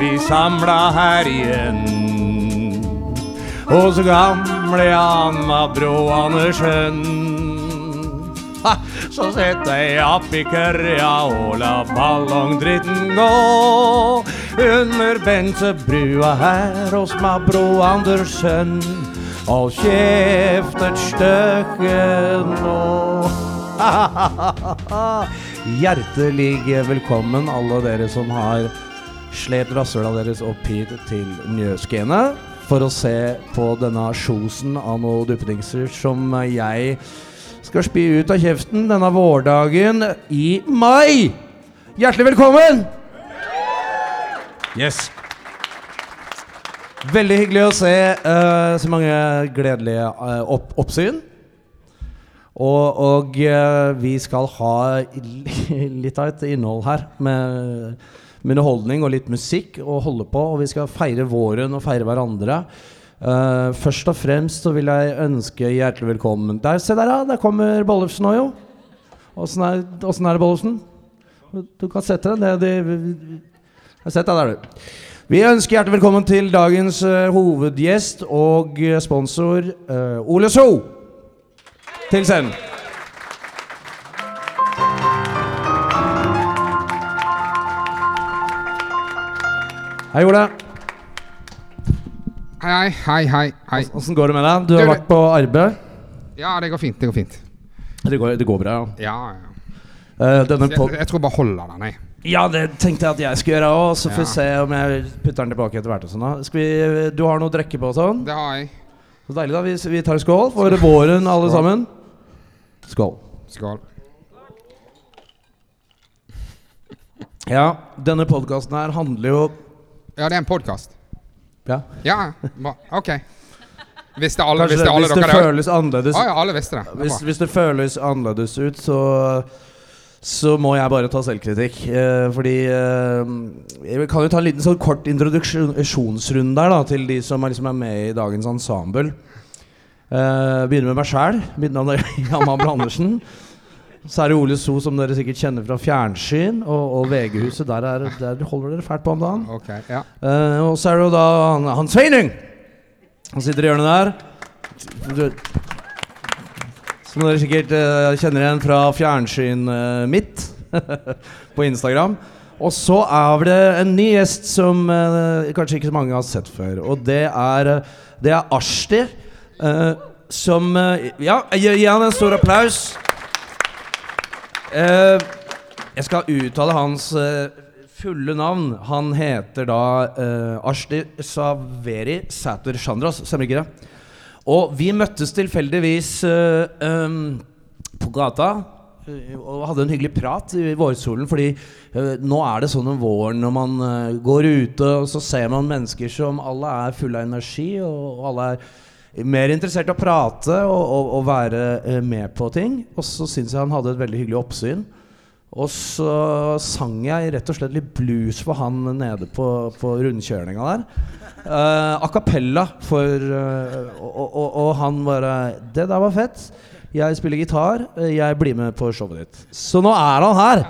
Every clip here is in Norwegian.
vi samla her igjen. Hos gamle Anna Brå Andersen. Så sette jeg opp i kørja og la ballongdritten gå. Under Bensebrua her hos Mabro Andersen. Hold kjeft et stykke nå. Hjertelig velkommen, alle dere som har slept rasshøla deres opp hit til Njøskene for å se på denne sjosen av noen duppedingser som jeg skal spy ut av kjeften denne vårdagen i mai. Hjertelig velkommen! Yes. Veldig hyggelig å se uh, så mange gledelige uh, opp oppsyn. Og, og uh, vi skal ha litt av et innhold her med, med underholdning og litt musikk å holde på. Og vi skal feire våren og feire hverandre. Uh, først og fremst så vil jeg ønske hjertelig velkommen Der, Se der, ja! Der kommer Bollefsen òg, jo. Åssen er, er det, Bollefsen? Du kan sette deg ned Sett deg der, du. Vi ønsker hjertelig velkommen til dagens uh, hovedgjest og eh, sponsor uh, Ole So til scenen. Hei, Ole. Hei, hei, hei. hei. Åssen går det med deg? Du har vært på arbeid. Ja, det går fint. Det går fint. Det går, det går bra, ja. Ja, denne Jeg, jeg tror bare holder den, jeg. ja, det tenkte jeg at jeg skulle gjøre òg. Så får vi Ja. se om jeg putter den tilbake etter hvert. og sånn vi, Du har noe å drikke på og sånn? Det har jeg. Så deilig, da. Vi, vi tar skål for våren, alle Skål. sammen. Skål. Skål. Ja, denne podkasten her handler jo Ja, det er en podkast. Ja. Ja. OK. Visste alle, Kanskje visste det, alle hvis det dere føles annerledes ah, ja, alle visste det. det. hvis, hvis det føles annerledes ut, så så må jeg bare ta selvkritikk. Eh, fordi eh, Jeg kan jo ta en liten sånn kort introduksjonsrunde der da til de som er, liksom er med i dagens ensemble. Eh, begynner med meg sjæl. Mitt navn er Jan Abel Andersen. Så er det Ole So, som dere sikkert kjenner fra fjernsyn, og, og VG-huset. Der, er, der holder dere fælt på om dagen. Okay, Ja. uh, og så er det jo da han, han Sveining! Han sitter i hjørnet der. Du- Som dere sikkert uh, kjenner igjen fra fjernsynet mitt på Instagram. Og så er det en ny gjest som eh, kanskje ikke så mange har sett før. Og det er, det er Ashti. eh, som eh, Ja, gi gi han en stor applaus. Eh, jeg skal uttale hans eh, fulle navn. Han heter da uh, Ashti Saveri Sæter Chandras, stemmer ikke det? Og vi møttes tilfeldigvis eh, em, på gata eh, og hadde en hyggelig prat i vårsolen. Fordi eh, nå er det sånn om våren når man eh, går ute, og så ser man mennesker som alle er fulle av energi, og, og alle er mer interessert i å prate og, og, og være eh, med på ting. Og så syns jeg han hadde et veldig hyggelig oppsyn. Og så sang jeg rett og slett litt blues for han nede på, på rundkjøringa der. Uh, a cappella for uh, og, og, og han bare Det der var fett. Jeg spiller gitar. Jeg blir med på showet ditt. Så nå er han her.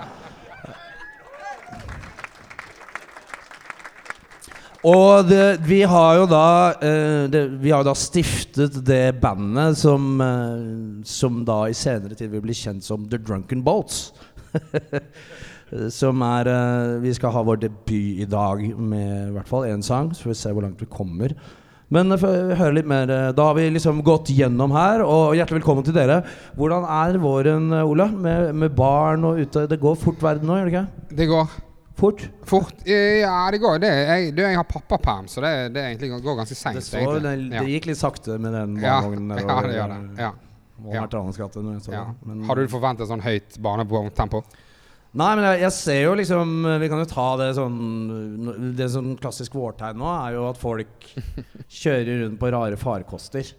Og det, vi har jo da uh, det, Vi har da stiftet det bandet som, uh, som da i senere tid vil bli kjent som The Drunken Boats. som er uh, Vi skal ha vår debut i dag med i hvert fall én sang, så får vi se hvor langt vi kommer. Men for å høre litt mer Da har vi liksom gått gjennom her, og hjertelig velkommen til dere. Hvordan er våren, Ola? Med, med barn og ute. Det går fort verden nå, gjør det ikke? Det går Fort? fort. Ja, det går. Det, jeg, det, jeg har pappaperm, så det, det egentlig går ganske seint. Det, så, det, det gikk litt sakte med den barnevognen ja, ja, det gjør det. Ja. Ja. Ja. Men- Har du forventet sånn høyt barnevogntempo? Nei, men jeg, jeg ser jo liksom Vi kan jo ta det sånn Det sånn klassisk vårtegn nå er jo at folk kjører rundt på rare farkoster.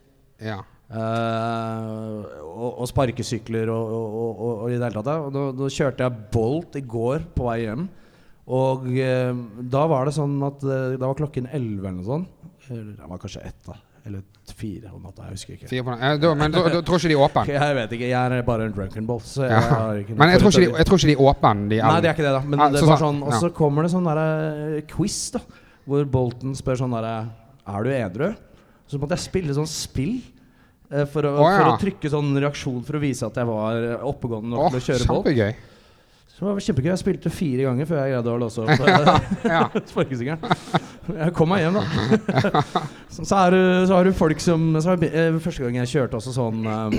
Ja. Uh, og, og sparkesykler og, og, og, i det hele tatt. Og da, da kjørte jeg Bolt i går på vei hjem. Og eh, da var det sånn at eh, Da var klokken 11 eller noe sånt. Eller det var kanskje ett, da. Eller fire om natta. Jeg husker ikke. Fire på den. Eh, da, men da, da tror ikke de er åpne. Jeg vet ikke. Jeg er bare en drunken bolt, Så jeg Ja. har ikke noe Men jeg tror, ikke de, jeg tror ikke de er åpne, de Nei, det er ikke det, da. Men Ja, det så var sa- sånn Og så kommer det sånn derre quiz, da. Hvor Bolton spør sånn derre Er du edru? Så måtte jeg spille sånn spill. eh, For å, Å, ja. for å trykke sånn reaksjon for å vise at jeg var oppegående nok Åh, til å kjøre Bolt. kjempegøy. Så det var kjempegøy. Jeg spilte fire ganger før jeg greide å låse opp ja, Ja. sparkesykkelen. Jeg kom meg hjem, da. Så, så, er så har du folk som be- eh, Første gang jeg kjørte også sånn um,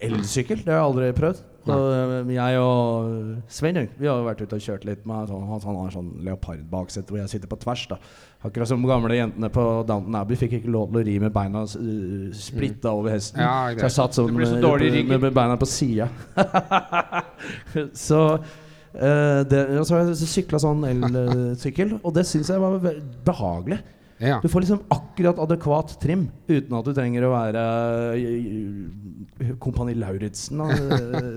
elsykkel. Det har jeg aldri prøvd. Så, eh, jeg og Svein Vi har vært ute og kjørt litt med sånn, han, har sånn leopardbaksete hvor jeg sitter på tvers. da Akkurat som gamle jentene på Downton Abbey fikk ikke lov til å ri med beina uh, splitta over hesten. Ja, så jeg satt sånn så med, med beina på sida. så uh, det, og så har jeg sykla sånn elsykkel, og det syns jeg var behagelig. Ja. Du får liksom akkurat adekvat trim uten at du trenger å være eh, Kompani Lauritzen.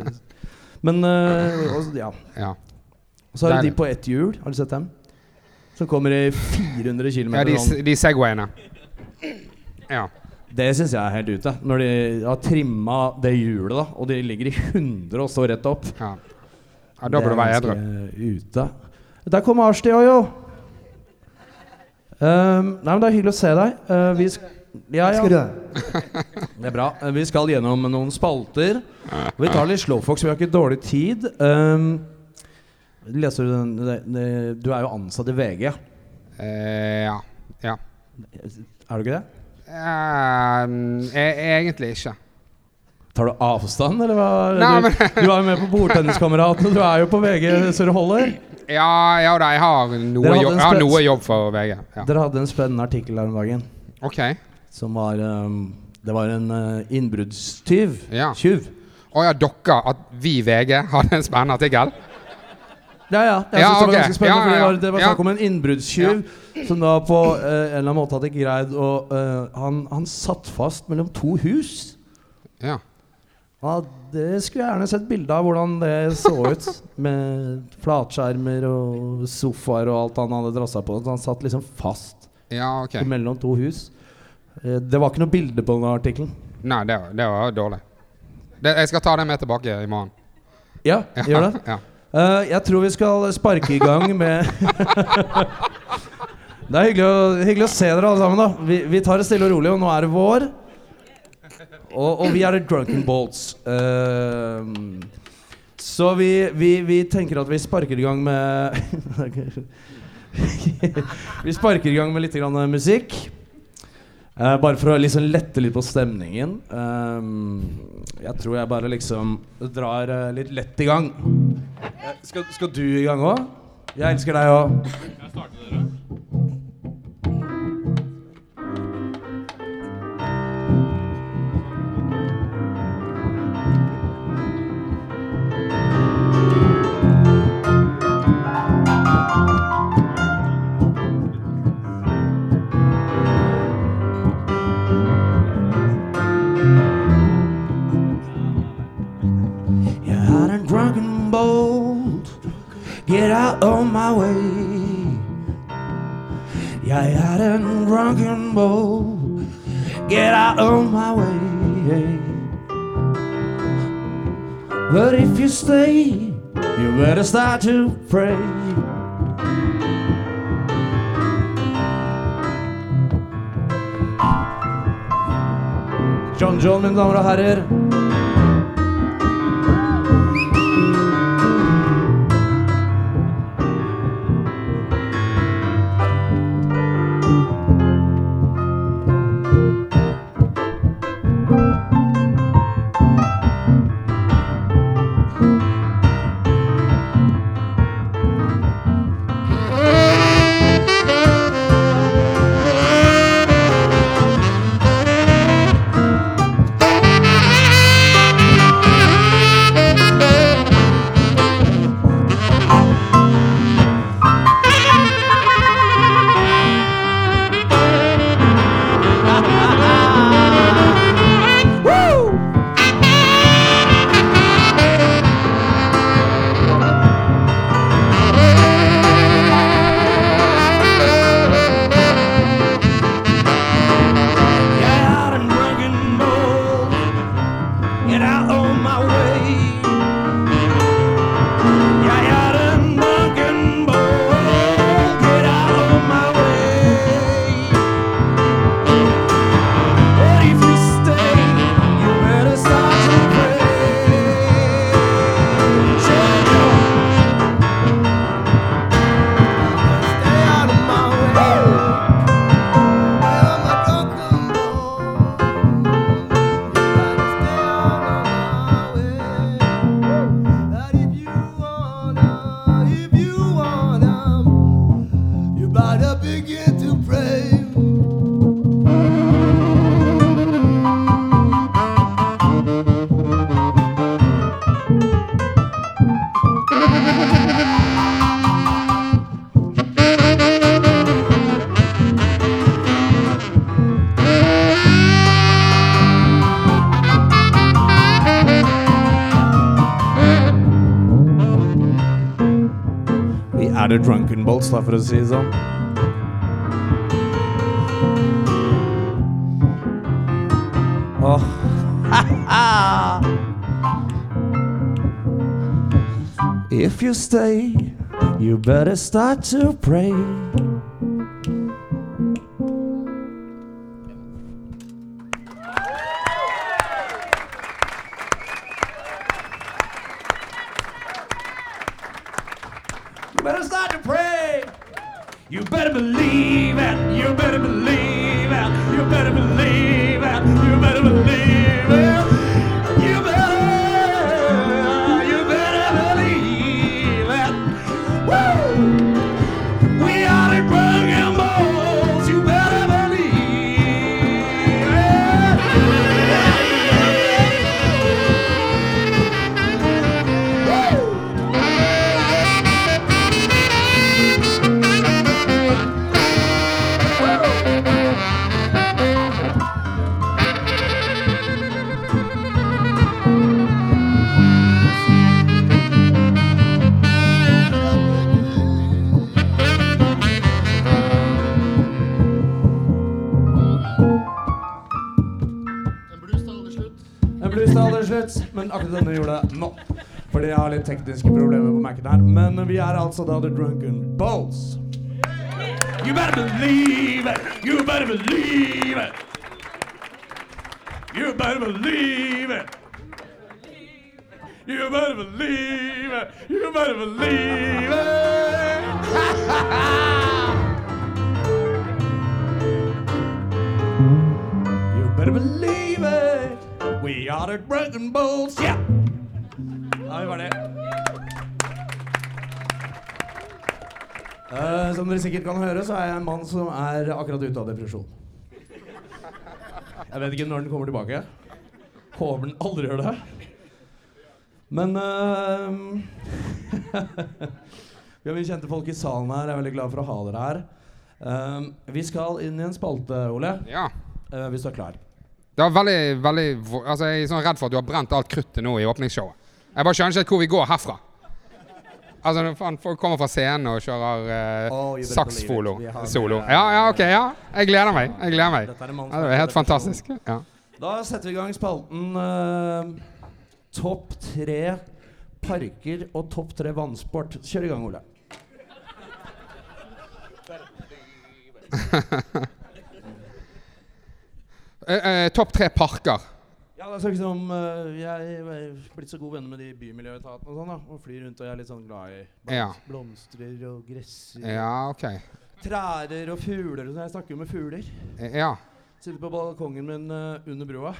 Men uh, ja. ja. Så har du de på ett hjul. Har du sett dem? Som kommer i 400 km. ja de, de Segwayene. Ja. Det syns jeg er helt ute. Når de har trimma det hjulet, da og de ligger i 100 og står rett opp. ja. ja da bør du være edru. ute. Der kom Arsti òg, jo. Um, nei, men Det er hyggelig å se deg. Uh, vi sk ja, ja. Det? Det er bra. Uh, Vi skal gjennom noen spalter. Vi tar litt slowfox, vi har ikke dårlig tid. Um, leser du den det, det, Du er jo ansatt i VG. Eh, ja. ja. Er du ikke det? Eh, e- egentlig ikke. Tar du avstand, eller hva? Nei, du, men- du er jo med på Bordtenniskameratene. Du er jo på VG så det holder. Ja, ja da, jeg har noe, jobb, jeg har noe jobb for VG. Ja. Dere hadde en spennende artikkel her om dagen. Ok. Som var um, Det var en uh, innbruddstyv. Ja. Tjuv. Å ja, dere, at vi i VG hadde en spennende artikkel? Ja, ja. Jeg Ja, synes det var ganske spennende. Ja, For ja, var, det var snakk om en innbruddstyv som da på uh, en eller annen måte hadde greid å uh, han, han satt fast mellom to hus. Ja. Ja, det skulle jeg gjerne sett bilde av hvordan det så ut. Med flatskjermer og sofaer og alt han hadde drassa på. Så han satt liksom fast Ja, ok. mellom to hus. Eh, det var ikke noe bilde på den artikkelen. Nei, det, var- det var dårlig. Det, jeg skal ta det med tilbake i morgen. Ja, Ja, gjør det. Ja. Uh, jeg tror vi skal sparke i gang med Det er hyggelig å, hyggelig å se dere alle sammen. da Vi, vi tar det stille og rolig, og nå er det vår. Og, og vi er The Drunken Bolts. Eh, så vi, vi, vi tenker at vi sparker i gang med Vi sparker i gang med litt grann musikk. Uh, bare for å liksom lette litt på stemningen. Um, jeg tror jeg bare liksom drar uh, litt lett i gang. Uh, Skal, skal du i gang òg? Jeg elsker deg òg. Start to pray. John John, mine damer og herrer. Drunken Bolts, da, for å si det sånn. Åh. If you stay, you better start to pray. Altså da The Drunken. You better believe it! You better believe it! You better believe it! You better believe it! You better believe it! Dere sikkert kan høre, så er jeg en mann som er akkurat ute av depresjon. Jeg vet ikke når den kommer tilbake. Håper den aldri gjør det. Men uh, Vi har mye kjente folk i salen her. Jeg er veldig glad for å ha dere her. Uh, vi skal inn i en spalte, Ole. Ja. Uh, hvis du er klar. Det var veldig, veldig Altså, Jeg er sånn redd for at du har brent alt kruttet nå i åpningsshowet. Jeg bare skjønner ikke hvor vi går herfra. Altså, han kommer fra scenen og kjører uh, Oh, saksfolo. Solo. Ja, ja, ok. ja. Jeg gleder meg. Jeg gleder meg. Er Ja, det er helt fantastisk. Ja. Da setter vi i gang spalten uh, Topp tre parker og topp tre vannsport. Kjør i gang, Ole. uh, uh, Topp tre parker. Ja, det er liksom uh, Jeg er blitt så gode venner med de bymiljøetatene og sånn, da. Og flyr rundt og jeg er litt sånn glad i blomst- Ja. blomstrer og gresser. Ja, ok. Trærer og fugler og sånn. Jeg snakker jo med fugler. Eh, Ja. Sitter på balkongen min uh, under broa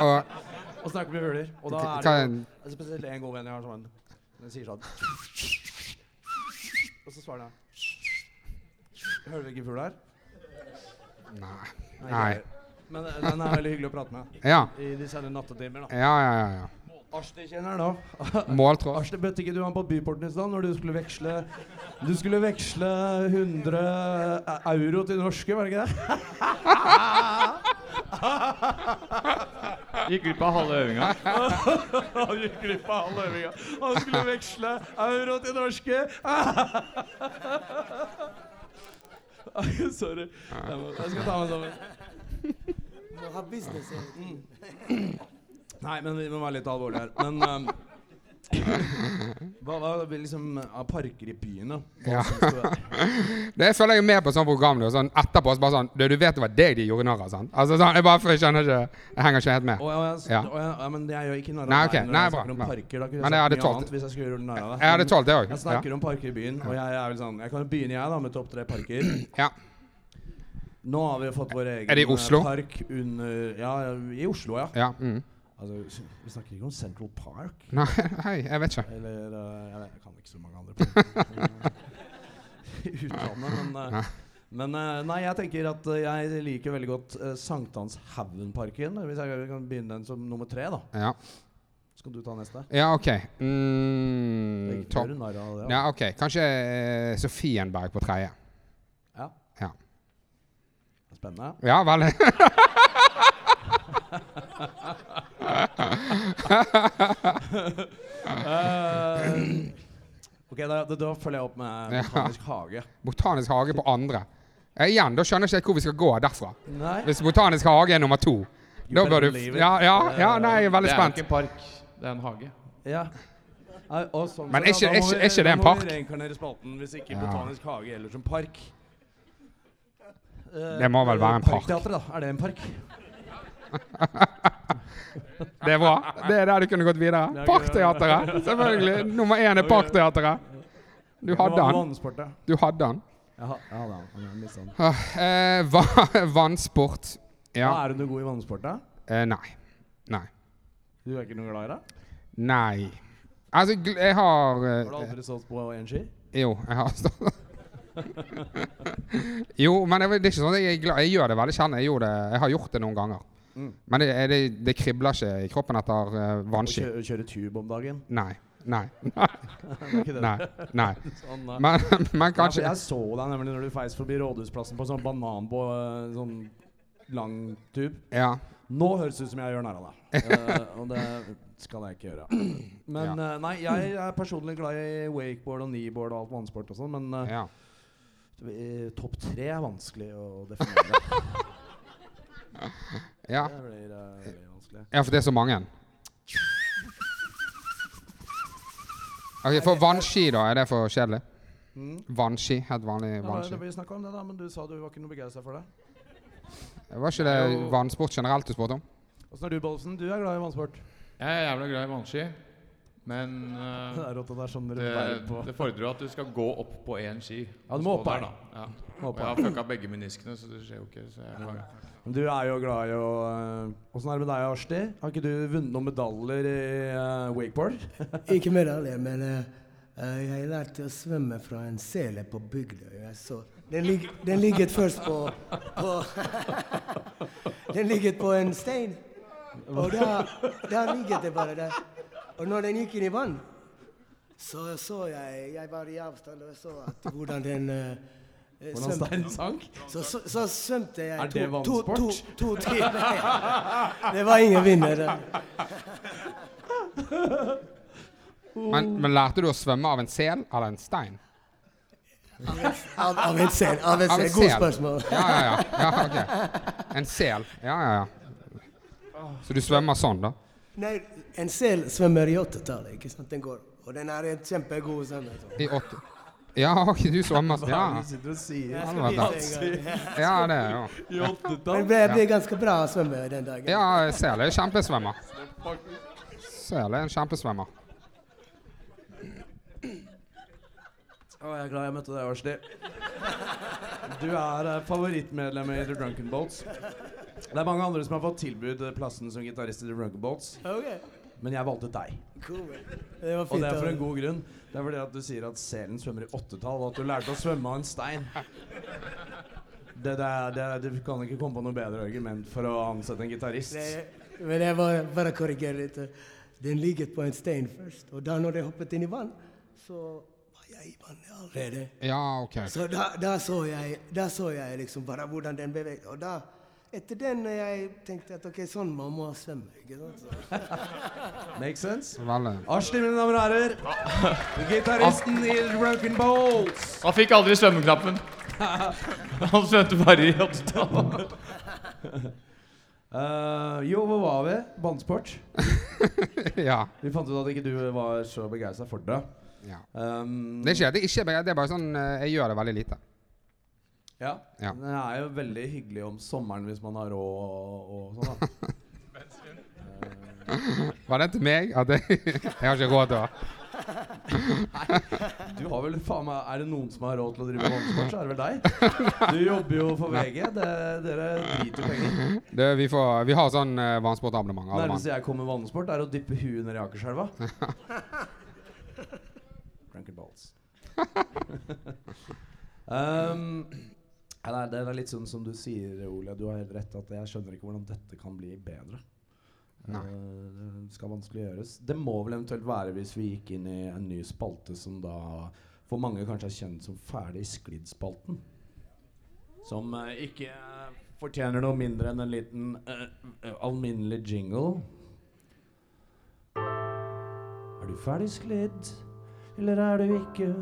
Og og snakker med fugler. Og da er det spesielt en god venn jeg har sånn Den sier sånn Og så svarer han Hører du hvilken fugl det er? Nei. Nei. Jeg. Men eh, den er veldig hyggelig å prate med Ja. i de sene nattetimer. da. Ja, ja, ja. ja. Asti kjenner nå. Måltråd. Asti, bøtte ikke du han på Byporten i stad når du skulle veksle Du skulle veksle 100 euro til norske, var det ikke det? Gikk glipp av halve øvinga. Han gikk glipp av halve øvinga. Han skulle veksle euro til norske. Sorry. Jeg, må, jeg skal ta meg sammen. Må ha business. Nei, men vi må være litt alvorlige her. Men um, hva, hva liksom av parker i byen, da? Ja. er- Det jeg føler jeg med på sånn program sånn etterpå så bare sånn Du, du vet det var deg de gjorde narr av, sant? Altså sånn, jeg bare jeg skjønner ikke Jeg henger ikke helt med. Oh, ja, jeg, Ja. Oh, ja, ja, men jeg gjør ikke narr av Nei, når Nei, jeg bra, snakker om bra. parker. Da kunne jeg jeg sagt mye annet hvis jeg skulle gjøre narr av deg. Jeg hadde Men tålt det òg. Jeg snakker om parker i byen, og jeg er vel sånn Jeg kan begynne, jeg, da, med topp tre parker. Ja. Nå har vi fått vår egen Er det i eh, Oslo? park under Ja, i Oslo, ja. ja. Mm. Altså, vi snakker ikke om Central Park. Nei, hei, jeg vet ikke. Eller eh, jeg, jeg kan ikke så mange andre parker i utlandet, men eh, Nei. men nei, jeg tenker at jeg liker veldig godt uh, Sankthanshaugenparken. Hvis jeg kan begynne den som nummer tre, da. Ja, Skal du ta neste. ja OK. Mm, topp. Ja, OK. Kanskje uh, Sofienberg på tredje. Ja. Ja. Spennende. Ja, vel. uh, ok, da, da, da følger jeg opp med Ja. Botanisk hage. Botanisk hage på andre. Eh, igjen, da skjønner jeg ikke hvor vi skal gå derfra. Nei. Hvis Botanisk hage er nummer to, da bør du. Ja, ja, ja nei, jeg er veldig Det er spent. ikke en park, det er en hage. Ja. Nei, og sånn Men er ikke- da må er ikke- er ikke det en Da må park? vi reinkarnere spalten hvis ikke Ja. Botanisk hage eller som park. Eh, Det må vel være en park. Parkteatret, da. Er det en park? Det er bra. Det er der du kunne gått videre. Er Parkteatret! Selvfølgelig. Nummer én er Parkteatret. Du hadde den. Du hadde den. Den. Ah, eh, vannsport. Ja. Er du noe god i vannsport, da? Eh, nei. Nei. Du er ikke noe glad i det? Nei. Altså, jeg har Har du aldri stått på én ski? Jo, jeg har stått Jo, men det, det er ikke sånn at jeg glad. Jeg gjør det veldig sjelden. Jeg, jeg har gjort det noen ganger. Mm. Men det, er det, det kribler ikke i kroppen etter uh, vannski. kjøre, kjøre tube om dagen? Nei. Nei. Nei. nei. Sånn, uh. Men, men Ja, jeg så deg nemlig når du feis forbi Rådhusplassen på sånn banan på eh, sånn lang tube. Ja. Nå høres det ut som jeg gjør narr av deg. Eh, og det skal jeg ikke gjøre. Men eh, nei, jeg er personlig glad i wakeboard og kneeboard og alt vannsport og sånn, men uh, ja. eh, topp tre er vanskelig å definere. Ja. Det blir uh, veldig vanskelig. ja, for det er så mange. Ok, For vannski, da? Er det for kjedelig? Mm. Vannski? Helt vanlig Ja, vannski. det, vi om det, da, men du sa du var ikke noe begeistra for det. Var ikke det vannsport generelt du spurte om? Åssen er du, Bollesen? Du er glad i vannsport? Jeg er jævla glad i vannski, men uh, Det det sånn det, det fordrer jo at du skal gå opp på én ski. Ja, du må opp her. da. Ja. Og jeg har fucka begge meniskene, så det skjer jo ikke. Så jeg kan Men du er jo glad i å eh, Åssen er det med deg, Arsti? Har ikke du vunnet noen medaljer i uh, wakeboard? Ikke medalje, men uh, eh, jeg lærte å svømme fra en sele på bygda. Den, lig, den ligget først på, på Den ligget på en stein. Og da, da ligget det bare der. Og når den gikk inn i vann, så så jeg Jeg var i avstand og så at hvordan den uh, Hvordan svømte. steinen sank? Så, så, så svømte jeg to, to, to, to timer. Det var ingen vinner. Men, men lærte du å svømme av en sel eller en stein? Av, av en sel. Av en sel. God spørsmål. Ja, ja, ja. ja ok. En sel. Ja, ja, ja. Så du svømmer sånn, da? Nei, en sel svømmer i åttetallet, ikke sant? Den går. Og den er en kjempegod svømmer. I åtte Ja, ok, du svømmer Hva er Ja, det du sitter og sier? Jeg Han skal vise en gang. ja det er jo I Men åttetall? ble, ble ganske bra svømmer den dagen. Ja, sel er kjempesvømmer. Sel er en kjempesvømmer. Å, jeg er glad jeg møtte deg, Arsti. Du er eh, favorittmedlem i The Drunken Boats. Det er mange andre som har fått tilbud eh, plassen som gitarist i The Drunken Boats, Ok, men jeg valgte deg. cool. Det var Og det er for en god grunn. Det er fordi at du sier at selen svømmer i åttetall, og at du lærte å svømme av en stein. Det, det, er- det, du kan ikke komme på noe bedre argument for å ansette en gitarist. Men jeg bare, bare korrigerer litt. Den ligget på en stein først, og da når det hoppet inn i vann, så var jeg i vannet allerede. Ja, ok. Så da, da, så jeg, da så jeg liksom bare hvordan den beveget. Og da, etter den jeg tenkte at ok, sånn man må svømme. ikke sant? Make sense? Arsti, mine damer og herrer. Gitaristen i Broken Bowls. Han fikk aldri svømmeknappen. Han svømte bare i åttetall. Uh, jo, hvor var vi? Bannsport. Ja. Vi fant ut at ikke du var så begeistra for det. ja. Um, Det skjer. det, er ikke det er bare sånn eh, Jeg gjør det veldig lite. Ja. Ja. Det er jo veldig hyggelig om sommeren hvis man har råd og, og sånn. da. Var det til meg? Jeg, har ikke råd til å Du har vel faen meg Er det noen som har råd til å drive vannsport, så er det vel deg. Du jobber jo for VG. Det, dere driter penger. det, vi, får, vi har sånn uh, vannsportabonnement. alle mann. Nærmeste jeg kommer vannsport, er å dyppe huet ned i Akerselva. Drunken balls. um, ja, det, er, litt sånn som du sier, Ole. Du har helt rett at jeg skjønner ikke hvordan dette kan bli bedre. Nei. Eh, det skal vanskelig gjøres. Det må vel eventuelt være hvis vi gikk inn i en ny spalte som da for mange kanskje er kjent som Ferdig sklidd-spalten. Som uh, ikke eh, fortjener noe mindre enn en liten uh, alminnelig jingle. Er du ferdig sklidd? eller er du ikke?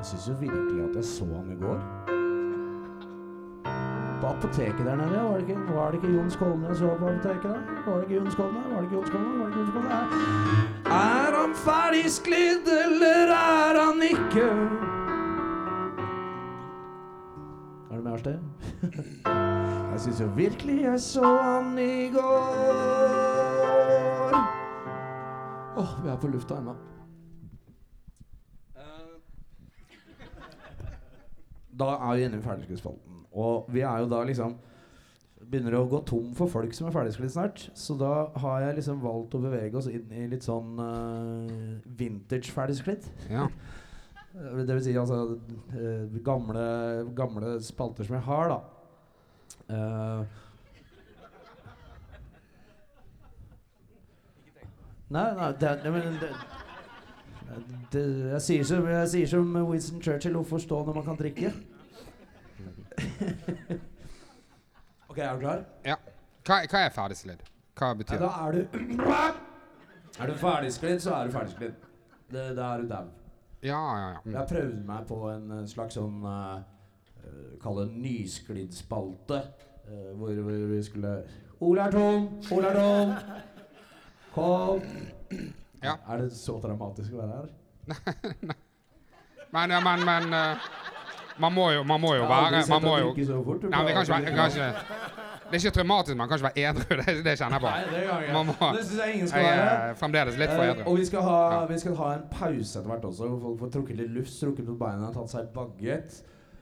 Jeg syns jo virkelig at jeg så han i går. På apoteket der nede, var det ikke, var det ikke Jon Skolmen jeg så på apoteket da? Var det ikke Jon Skolmen? Var det ikke Jon Skolmen? Var det ikke Jon Skolmen? Er, er han ferdigsklidd, eller er han ikke? Er du med, Arste? Jeg syns jo virkelig jeg så han i går. Åh, vi er på lufta ennå. Da er vi inne i ferdigskuddsspalten. Og vi er jo da liksom Begynner å gå tom for folk som er ferdigsklidd snart. Så da har jeg liksom valgt å bevege oss inn i litt sånn uh, vintage ferdigsklidd. Ja. Det vil si altså uh, gamle, gamle spalter som jeg har, da. Uh, nei, nei, det, men det, det, jeg, sier som, jeg sier som Winston Churchill hvorfor stå når man kan drikke? Ok, er du klar? ja. Hva, hva er ferdigsklidd? Hva Ja, betyr da det? er du Er du ferdigsklidd, så er du ferdigsklidd. Det- Da er du dau. Ja, ja, ja. Mm. Jeg prøvde meg på en eh, slags sånn uh, Kall det nysklidd-spalte. Uh, hvor, hvor vi skulle Ole er tom! Ole er tom! Kom! Ja. Er det så dramatisk å være her? Nei. Men, ja, men, men eh, man må jo, man må jo være Man må jo Nei, vi kan ikke være kan ikke, Det er ikke traumatisk, man kan ikke være edru. Det, det kjenner jeg på. Nei, det gjør jeg Man må, Det syns jeg ingen skal jeg være. er fremdeles litt for Eh, edru. og vi skal, ha, Ja. vi skal ha en pause etter hvert også, hvor folk får trukket litt luft, strukket på beina, tatt seg bagget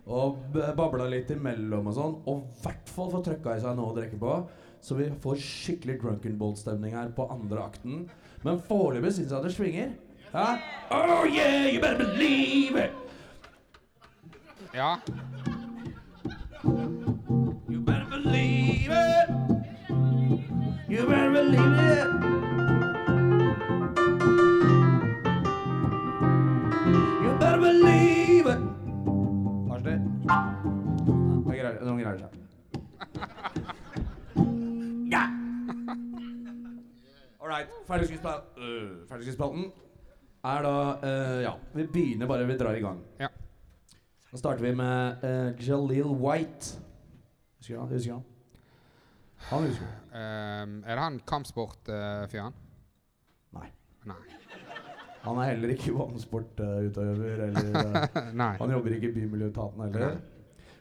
og b- babla litt imellom og sånn. Og i hvert fall få trøkka i seg noe å drikke på. Så vi får skikkelig drunken bolt-stemning her på andre akten. Men foreløpig syns jeg det svinger. Ja? Oh yeah, you better believe it! Ja. You better believe it! You better believe it! You better believe it! Lars, det Det greier seg. Ja! All right. Ferdigskriftspalten uh, ferdigskrittspalten er da uh, Ja, vi begynner bare. Vi drar i gang. Ja. Da starter vi med uh, Jaleel White. Husker du han? Husker han? Han husker. Ehm, er det han kampsportfyren? Nei. Nei. Han er heller ikke vannsportutøver. Uh, eh, Han jobber ikke i Bymiljøetaten heller.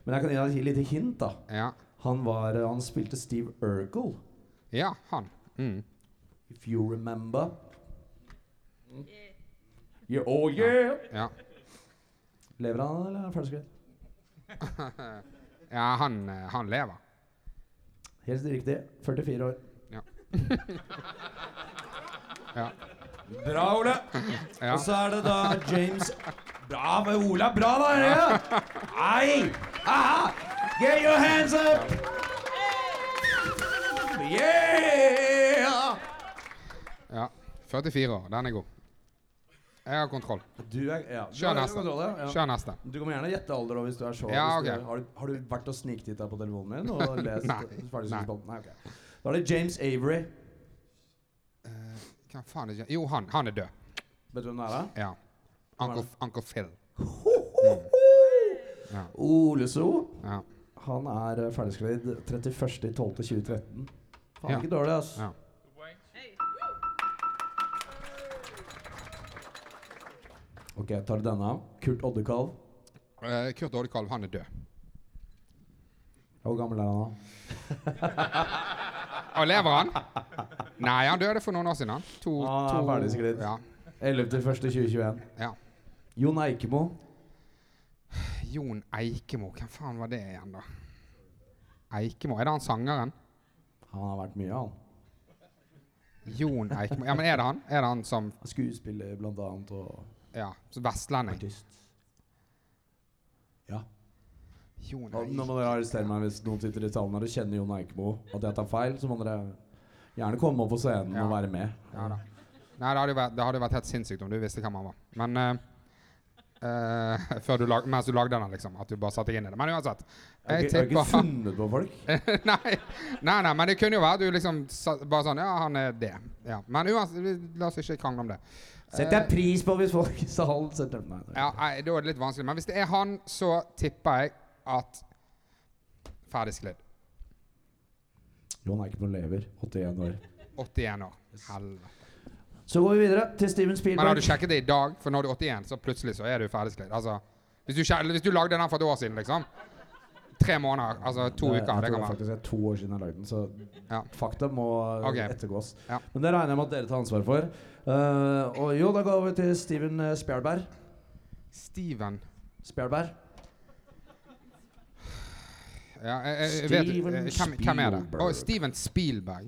Men jeg kan gi deg et lite hint. da Ja. Han, var, eh, han spilte Steve Urkel, ja, han. Mm. if you remember. Yeah, oh yeah! Ja. Lever han, eller er han ferdigskrevet? ja, han, eh, han lever. Helt riktig. 44 år. Ja. ja. Bra, Ole. Ja. Og så er det da James Bra, men Ola. Bra, da! Ja. Nei! Aha! Get your hands up! Yeah! ja. 44 år. Den er god. Jeg har kontroll. Du er ja, du Kjør neste. ja. Kjør neste. Du kan gjerne gjette alder hvis du er så Ja, okay. du, har, du, har du vært og sniktitta på telefonen min og lest Nei. Nei. Nei. okay. Da er det James Avery. Hva faen er det? Jo, han, han er død. Vet du hvem det er? da? Ja. Uncle, Uncle Phil. Ja. Ole So. Ja. Han er eh, ferdigskrevet 31.12.2013. Faen, Ja. ikke dårlig, altså. Ja. Ok, jeg tar denne? Kurt Oddekalv. Eh, Kurt Oddekalv, han er død. Hvor gammel er han da? Og lever han? Nei, han døde for noen år siden. han. To, ah, er ferdig skritt. Ja. 11.1.2021. ja. Jon Eikemo. Jon Eikemo, hvem faen var det igjen, da? Eikemo, er det han sangeren? Han har vært mye, han. Jon Eikemo. Ja, men er det han? Er det han som Skuespiller blant annet, og Ja, så vestlending? artist. Ja. Jon Nå må dere arrestere meg hvis noen sitter i salen her og kjenner Jon Eikemo, at jeg tar feil, så må dere gjerne komme opp på scenen Ja. og være med. Ja da. Nei, det hadde jo vært, det hadde jo vært helt sinnssykt om du visste hvem han var. Men eh, Eh, før du lag, mens du lagde den, liksom. At du bare satte deg inn i det. Men uansett. Jeg Jeg ikke, har ikke tipper funnet på folk? nei, nei, nei, men det kunne jo være at du liksom sa, bare sånn Ja, han er det. Ja. Men uansett, vi- la oss ikke krangle om det. Setter jeg pris på hvis folk sa han setter den. Ja, nei, Da er det litt vanskelig. Men hvis det er han, så tipper jeg at Ferdig sklidd. Jon på lever. 81 år. 81 år. Helvete. Så går vi videre til Steven Spielberg. Men har du sjekket det i dag? For når du er 81, så plutselig så er du ferdigsklidd. Altså, hvis du, hvis du lagde den for et år siden, liksom. Tre måneder, altså to uker. Jeg Det tror faktisk det er to år siden jeg lagde den, så Ja. fakta må okay. ettergås. Ja. Men det regner jeg med at dere tar ansvar for. Uh, og jo, da går vi til Steven eh, Steven Spjelberg. ja, jeg, jeg, jeg vet, eh, hvem, hvem er det? Spielberg. Steven Spielberg.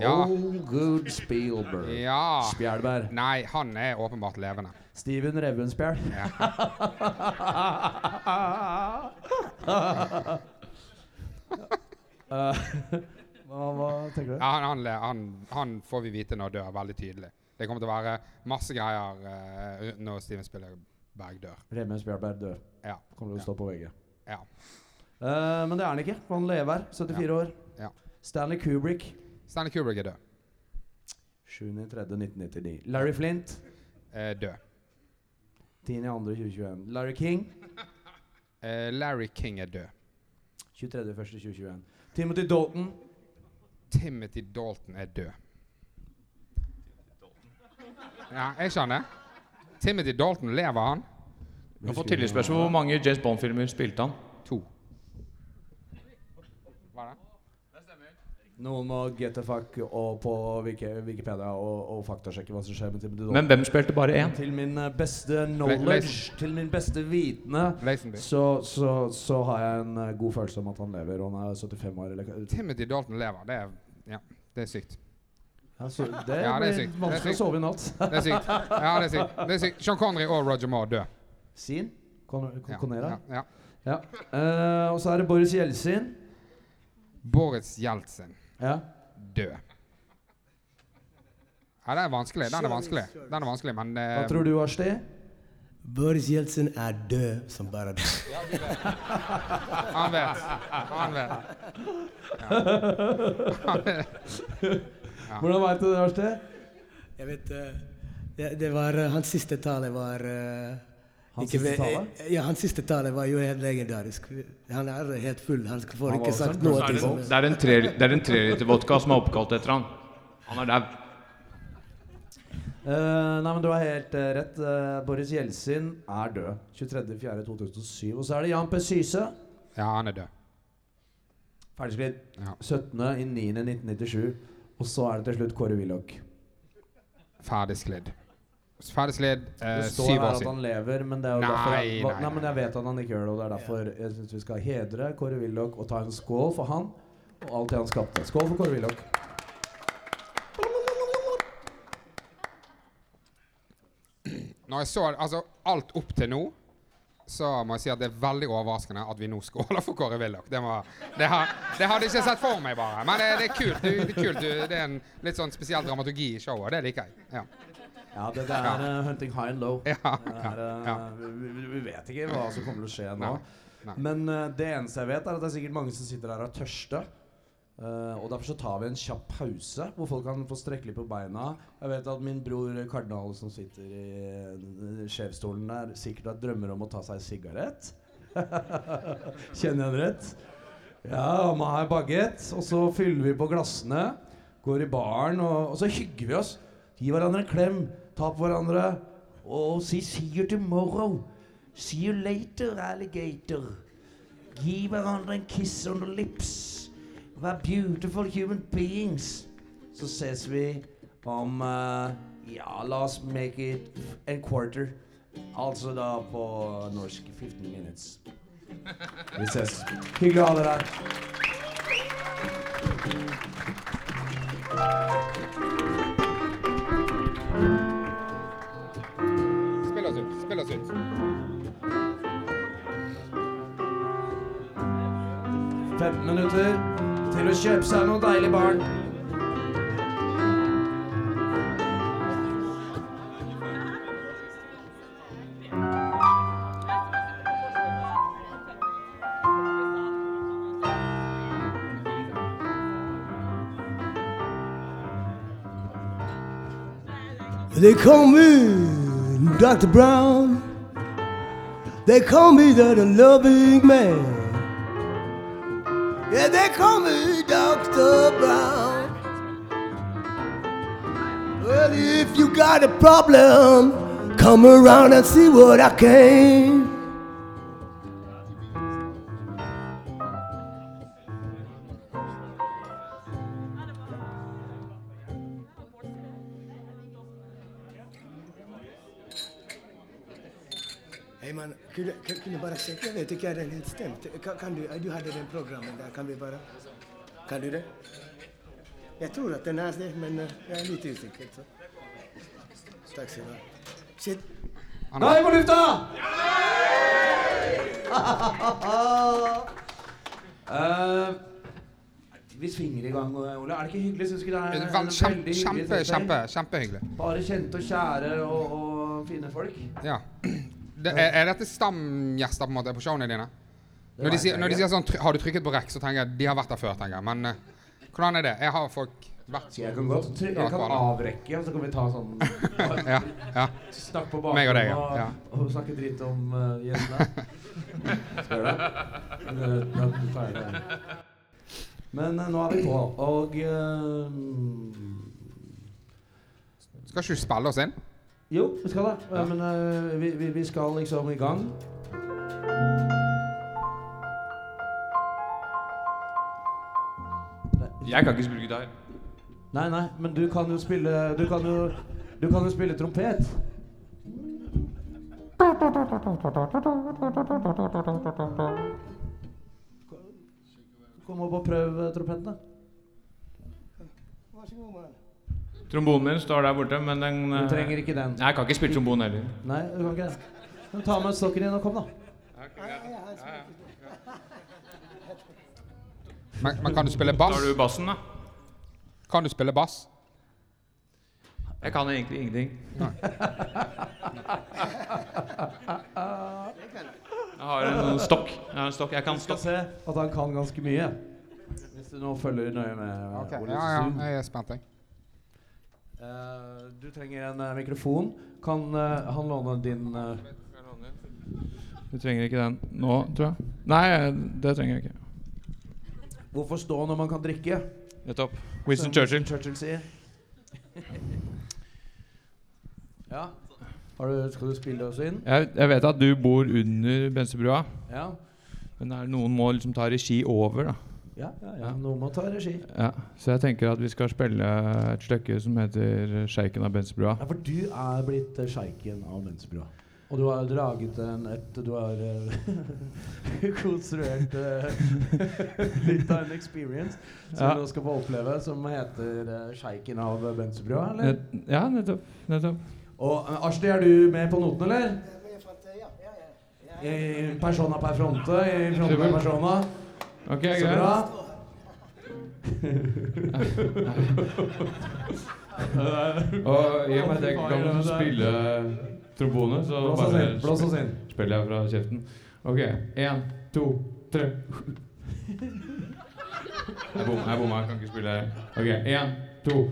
Ja. old good Spielberg. Ja. Spjelberg. Nei, han er åpenbart levende. Steven Revvenspjæl. Ja. Eh, hva, hva tenker du? Ja, han, han, han, får vi vite når dør, veldig tydelig. Det kommer til å være masse greier uh, når Steven Spillerberg dør. Revven Spjelberg dør. Ja. Kommer til å stå på veggen. ja. Uh, men det er han ikke. for Han lever. 74 år. Ja. Stanley Kubrick. Stanley Kubrick er død. 7.3.1999. Larry Flint. Uh, død. 10.2.2021. Larry King. Eh, Larry King er død. 23.1.2021. Timothy Dalton. Timothy Dalton er død. Ja, jeg skjønner. Timothy Dalton, lever han? Kan få tilleggsspørsmål hvor mange James Bond-filmer spilte han? To. Hva er det? Noen må get the fuck og på Wikipedia og, og faktasjekke hva som skjer med Timothy Dalton. Men hvem spilte bare én? Til min eh, beste knowledge, til min beste vitende, så, så, så har jeg en eh, god følelse om at han lever. Og han er 75 år. Eller, Timothy Dalton lever. Det er, ja, det er sykt. Altså, det Ja, det er blir vanskelig å sove i natt. Det er sykt. Ja, det er sykt. Det er sykt. Sean Connery og Roger Moore dør. Sin? Con Con Ja, ja, ja. Ja. Uh, og så er det Boris Jeltsin. Boris Jeltsin Ja. død. Ja, den er vanskelig. Den er vanskelig, den er vanskelig men eh, Hva tror du, Asti? Boris Jeltsin er død som bare det. Han vet. Han vet. Ja. Han vet. Hvordan veit du det, Asti? Jeg vet eh, det, det var eh, Hans siste tale var eh, Hans siste tale? Ja, hans siste tale var jo helt legendarisk. Han er helt full. Han får Han ikke sagt noe. Det til en, som det er en, tre, det er en treliter vodka som er oppkalt etter han. Han er dau. Uh, nei, men Du har helt uh, rett. Uh, Boris Jeltsin er død. 23.4.2007. Og så er det Jan P. Syse. Ja, han er død. Ferdigskritt. Ja. 17.9.1997. Og så er det til slutt Kåre Willoch. Ferdigsklidd. Ferdigsklidd eh, Det står syv her år at siden. han lever, men Nei, jeg, nei, nei, men jeg vet at han ikke gjør det. Og det er derfor jeg syns vi skal hedre Kåre Willoch og ta en skål for han og alt det han skapte. Skål for Kåre Willoch. Når jeg så altså, alt opp til nå, så må jeg si at det er veldig overraskende at vi nå skåler for Kåre Willoch. Det, det, har- det hadde jeg ikke sett for meg, bare. Men det, det er kult. Det, det er kult. Det er en litt sånn spesiell dramaturgi i showet. Det liker jeg. Ja. Ja, det, det er eh, hunting high and low. Ja, er, ja. vi, vi- vet ikke hva som kommer til å skje nå. Nei. Men uh, det eneste jeg vet, er at det er sikkert mange som sitter her og er tørste. Og Derfor så tar vi en kjapp pause, hvor folk kan få strekke litt på beina. Jeg vet at min bror kardinal som sitter i skjevstolen sjefsstolen der, sikkert har drømmer om å ta seg sigarett. Kjenner jeg han rett? Ja, han må ha en bagett. Og så fyller vi på glassene, går i baren, og, og så hygger vi oss. Gi hverandre en klem, ta på hverandre og si 'see you tomorrow'. See you later, alligator. Gi hverandre en kiss on the lips. Vær beautiful human beings. Så ses vi om uh, Ja, la oss make it a quarter. Altså da på norsk 15 minutes. Vi ses. Hyggelig å ha dere her. 15 minutter til å kjøpe seg noen deilige barn. They call me Dr. Brown. They call me that loving man. Yeah, they call me Dr. Brown. Well, if you got a problem, come around and see what I can. Sjekke? Jeg vet ikke, er den helt stemt? Kan, kan du, du hadde den programmen der, kan vi bare Kan du det? Jeg tror at den er det, men eh, jeg er litt usikker. Så. Takk skal du ha. Shit. Han er vi på lufta! Eh, vi svinger i gang, Ole. Er det ikke hyggelig? Syns ikke det er en kjempe, veldig hyggelig kjempe, kjempe, kjempehyggelig. Bare kjente og kjære og, og fine folk. Ja. Det, er, er dette stamgjester på en måte på showene dine? Når de, sier, når de sier sånn 'Har du trykket på rekk?' så tenker jeg de har vært der før. tenker jeg Men uh, hvordan er det? Jeg har folk vært jeg kan godt jeg kan avrekke, og så kan vi ta sånn Ja. ja. Snakk på bakrommet og deg, ja. Ja. og, snakke dritt om uh, gjestene. Skal gjøre det? Det- da tar jeg det. Men uh, nå er vi på, og uh, Skal ikke du spille oss inn? Jo, vi skal det. Ja. Men uh, vi, vi, vi skal liksom i gang. Jeg kan ikke spille gitar. Nei, nei, men du kan jo spille Du kan jo, du kan jo spille trompet. Kom opp og prøv trompeten, da. Vær så god, mann. Trombonen min står der borte, men den Du eh, trenger ikke den. Nei, jeg kan ikke spille trombon heller. Nei, du kan ikke det. Men ta med stokken din og kom, da. Men, men kan du spille bass? Tar du bassen, da? Kan du spille bass? Jeg kan egentlig ingenting. Jeg har en stokk. Jeg har en stokk. Jeg kan Du skal stokk. se at han kan ganske mye. Hvis du nå følger nøye med. Okay. Ja, ja, jeg er spent, jeg. Eh, du trenger en uh, mikrofon. Kan uh, han låne din Du trenger ikke den nå, tror jeg. Nei, det trenger jeg ikke. Hvorfor stå når man kan drikke? Nettopp. Winston Churchill. Churchill sier. ja. Har du, skal du spille oss inn? Jeg, jeg vet at du bor under Bensebrua, Ja. men er, noen må liksom ta regi over, da. Ja, ja, ja. Noen må ta regi. Ja, så jeg tenker at vi skal spille et stykke som heter 'Sjeiken av Bensebrua'. Ja, for du er blitt uh, sjeiken av Venstrebrua. Og du har draget en et Du har eh, konstruert eh, litt av en experience som Ja. du skal få oppleve, som heter uh, sjeiken av Venstrebrua, eller? Net, ja, nettopp. nettopp. Og uh, er du med på noten, eller? I persona per fronte, i fronte per persona. Ok, Så greit. bra. Og i og med at jeg ikke kan spille trombone, så Blås oss inn. Blås oss inn. spiller jeg fra kjeften. Ok, én, to, tre. Jeg bomma, jeg bomma. Kan ikke spille Ok, én, to.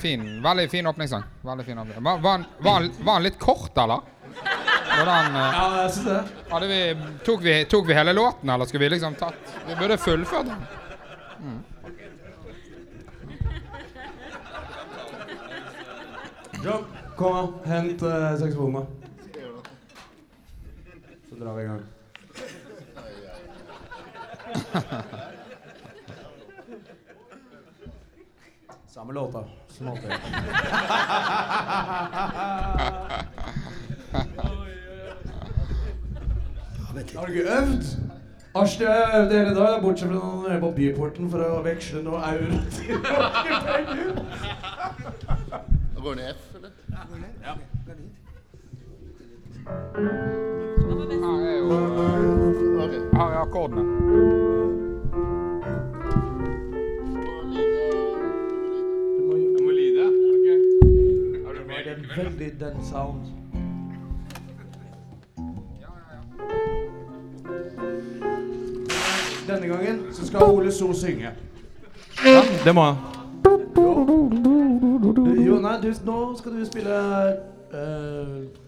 Fin, veldig fin åpningssang. Veldig fin åpning. Var, var, han- var, var han litt kort, eller? Hvordan eh, Ja, jeg synes det. hadde vi, tok, vi, tok vi hele låten, eller skulle vi liksom tatt Vi burde fullført den. John, kom an. Hent uh, saksofonen. Så drar vi i gang. Samme låta. Alltid. Har du ikke øvd? Asj, jeg har øvd hele dag, bortsett fra når jeg er på byporten for å veksle noe euro til penger. Da går i F, eller? Her er jo. Her er akkordene. Det er veldig den sound. Denne gangen så skal Ole So synge. Ja, det må han. Jo, nei, du, nå skal du spille eh,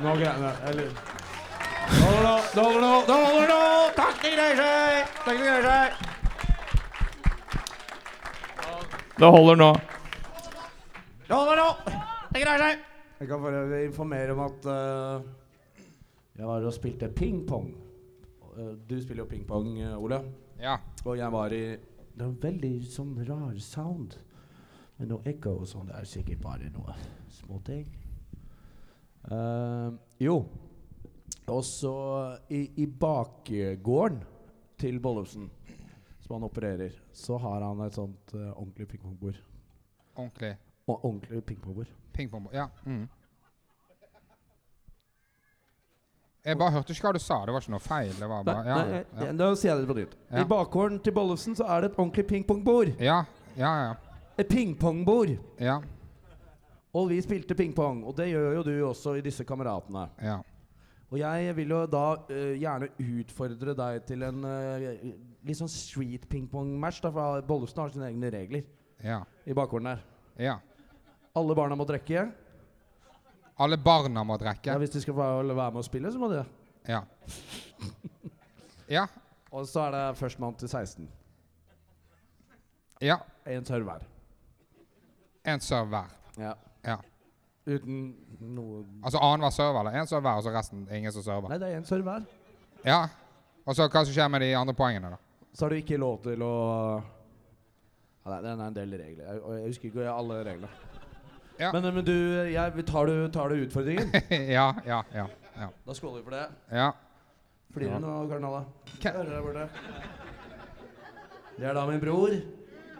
Nå greier jeg Det holder nå! Det holder nå! Det holder nå! Takk, til greier seg! Greier seg! Det holder nå. Det holder nå! Det greier seg! Jeg kan bare informere om at uh, jeg var og spilte pingpong. Uh, du spiller jo pingpong, eh, Ole. Ja. Og jeg var i Det er en veldig sånn rar sound. Med noe ekko og sånn. Det er sikkert bare noe småting. Uh, jo. Og så i, i bakgården til Bollefsen, som han opererer, så har han et sånt uh, ordentlig pingpongbord. Ordentlig O ordentlig pingpongbord. Pingpongbord, Ja. Mm. Jeg bare hørte ikke hva du sa. Det var ikke noe feil. Det var bare Nei, Ja, nei, ja. Da sier jeg det på nytt. Ja. I bakgården til Bollefsen så er det et ordentlig pingpongbord. ja, ja. ja. Et pingpongbord. ja. Og vi spilte pingpong, og det gjør jo du også i disse kameratene. ja. Og jeg vil jo da uh, gjerne utfordre deg til en uh, litt sånn street pingpong-match. For Bollestad har sine egne regler ja. i bakgården der. ja. Alle barna må drikke. Alle barna må Ja, hvis de skal være med og spille, så må de det. Ja. Ja. Og så er det førstemann til 16. Ja. Én tørr hver. En serve hver. Ja. Ja. Uten noe Altså annenhver server, eller? En server, og så resten ingen som server. Nei, det er én server. Ja. Og så hva som skjer med de andre poengene, da? Så har du ikke lov til å ja, Det er en del regler. Jeg, og jeg husker ikke alle reglene. Ja. Men, men du, jeg, tar, du, tar du utfordringen? ja, ja, ja. ja. Da skåler vi for det. ja. Ja. du nå, Karnala? Hører der borte. Det er da min bror.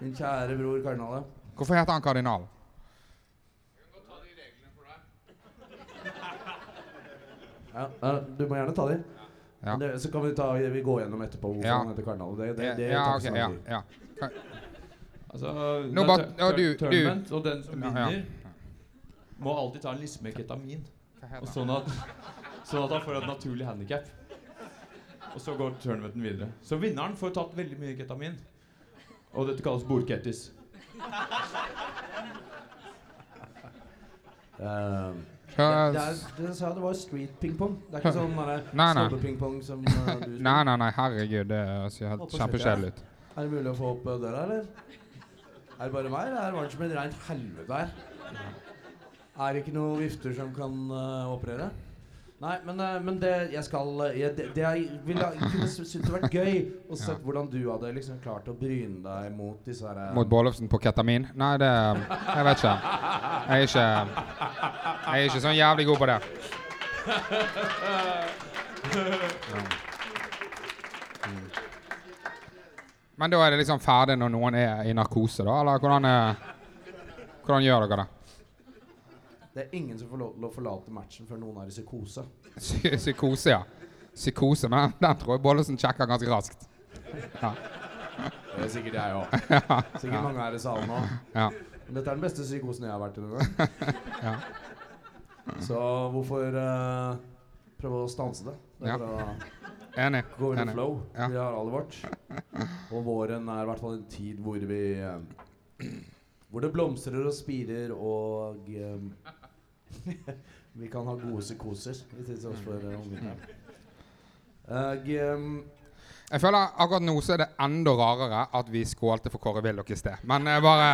Min kjære bror Karnale. Hvorfor heter han kardinal? Ja, du må gjerne ta de. Ja. Det, så kan vi, ta, vi gå gjennom etterpå hvorfor Ja. han heter Karnale. Det, det, det ja, okay, ok, ja, ja. Altså, Nå but, ja, du- tur- og den som vinner, ja. må alltid ta en liste med ketamin. Og sånn at, sånn at han får et naturlig handikap. Og så går tournamenten videre. Så vinneren får tatt veldig mye ketamin. Og dette kalles bordkettis. Eh, Det, er, det sa det var street pingpong. Det er ikke sånn snobbepingpong som uh, du Nei, nei, nei, herregud. Det ser helt Håper å kjempekjedelig ut. Er det mulig å få opp eh, døra, eller? Er det bare meg, eller er det varmt som et rent helvete her? Er det ikke noen vifter som kan uh, operere? Nei, men, eh, men det jeg skal eh, jeg, det, det jeg ville kunne syntes det vært gøy å se Ja. hvordan du hadde liksom klart å bryne deg mot disse her eh, Mot Bollefsen på ketamin? Nei, det Jeg vet ikke. Jeg er ikke Jeg er ikke sånn jævlig god på det. Ja. Mm. Men da er det liksom ferdig når noen er i narkose, da? Eller hvordan, hvordan gjør dere det? Det er ingen som får lov til å forlate matchen før noen er i psykose. Psykose, ja. Psykose, men den tror jeg Bollesen sjekker ganske raskt. Ja. Det er sikkert jeg òg. Sikkert mange her i salen nå. ja. Dette er den beste psykosen jeg har vært i. Ja. Så hvorfor uh, prøve å stanse det? Det er Ja. Enig. Gå with the flow. Ja. Vi har alle vårt. Og våren er i hvert fall en tid hvor vi uh, Hvor det blomstrer og spirer og eh, Vi kan ha gode psykoser. Til tross for uh, ungene. Og, eh, Jeg føler akkurat nå så er det enda rarere at vi skålte for Kåre Willoch i sted. Men jeg bare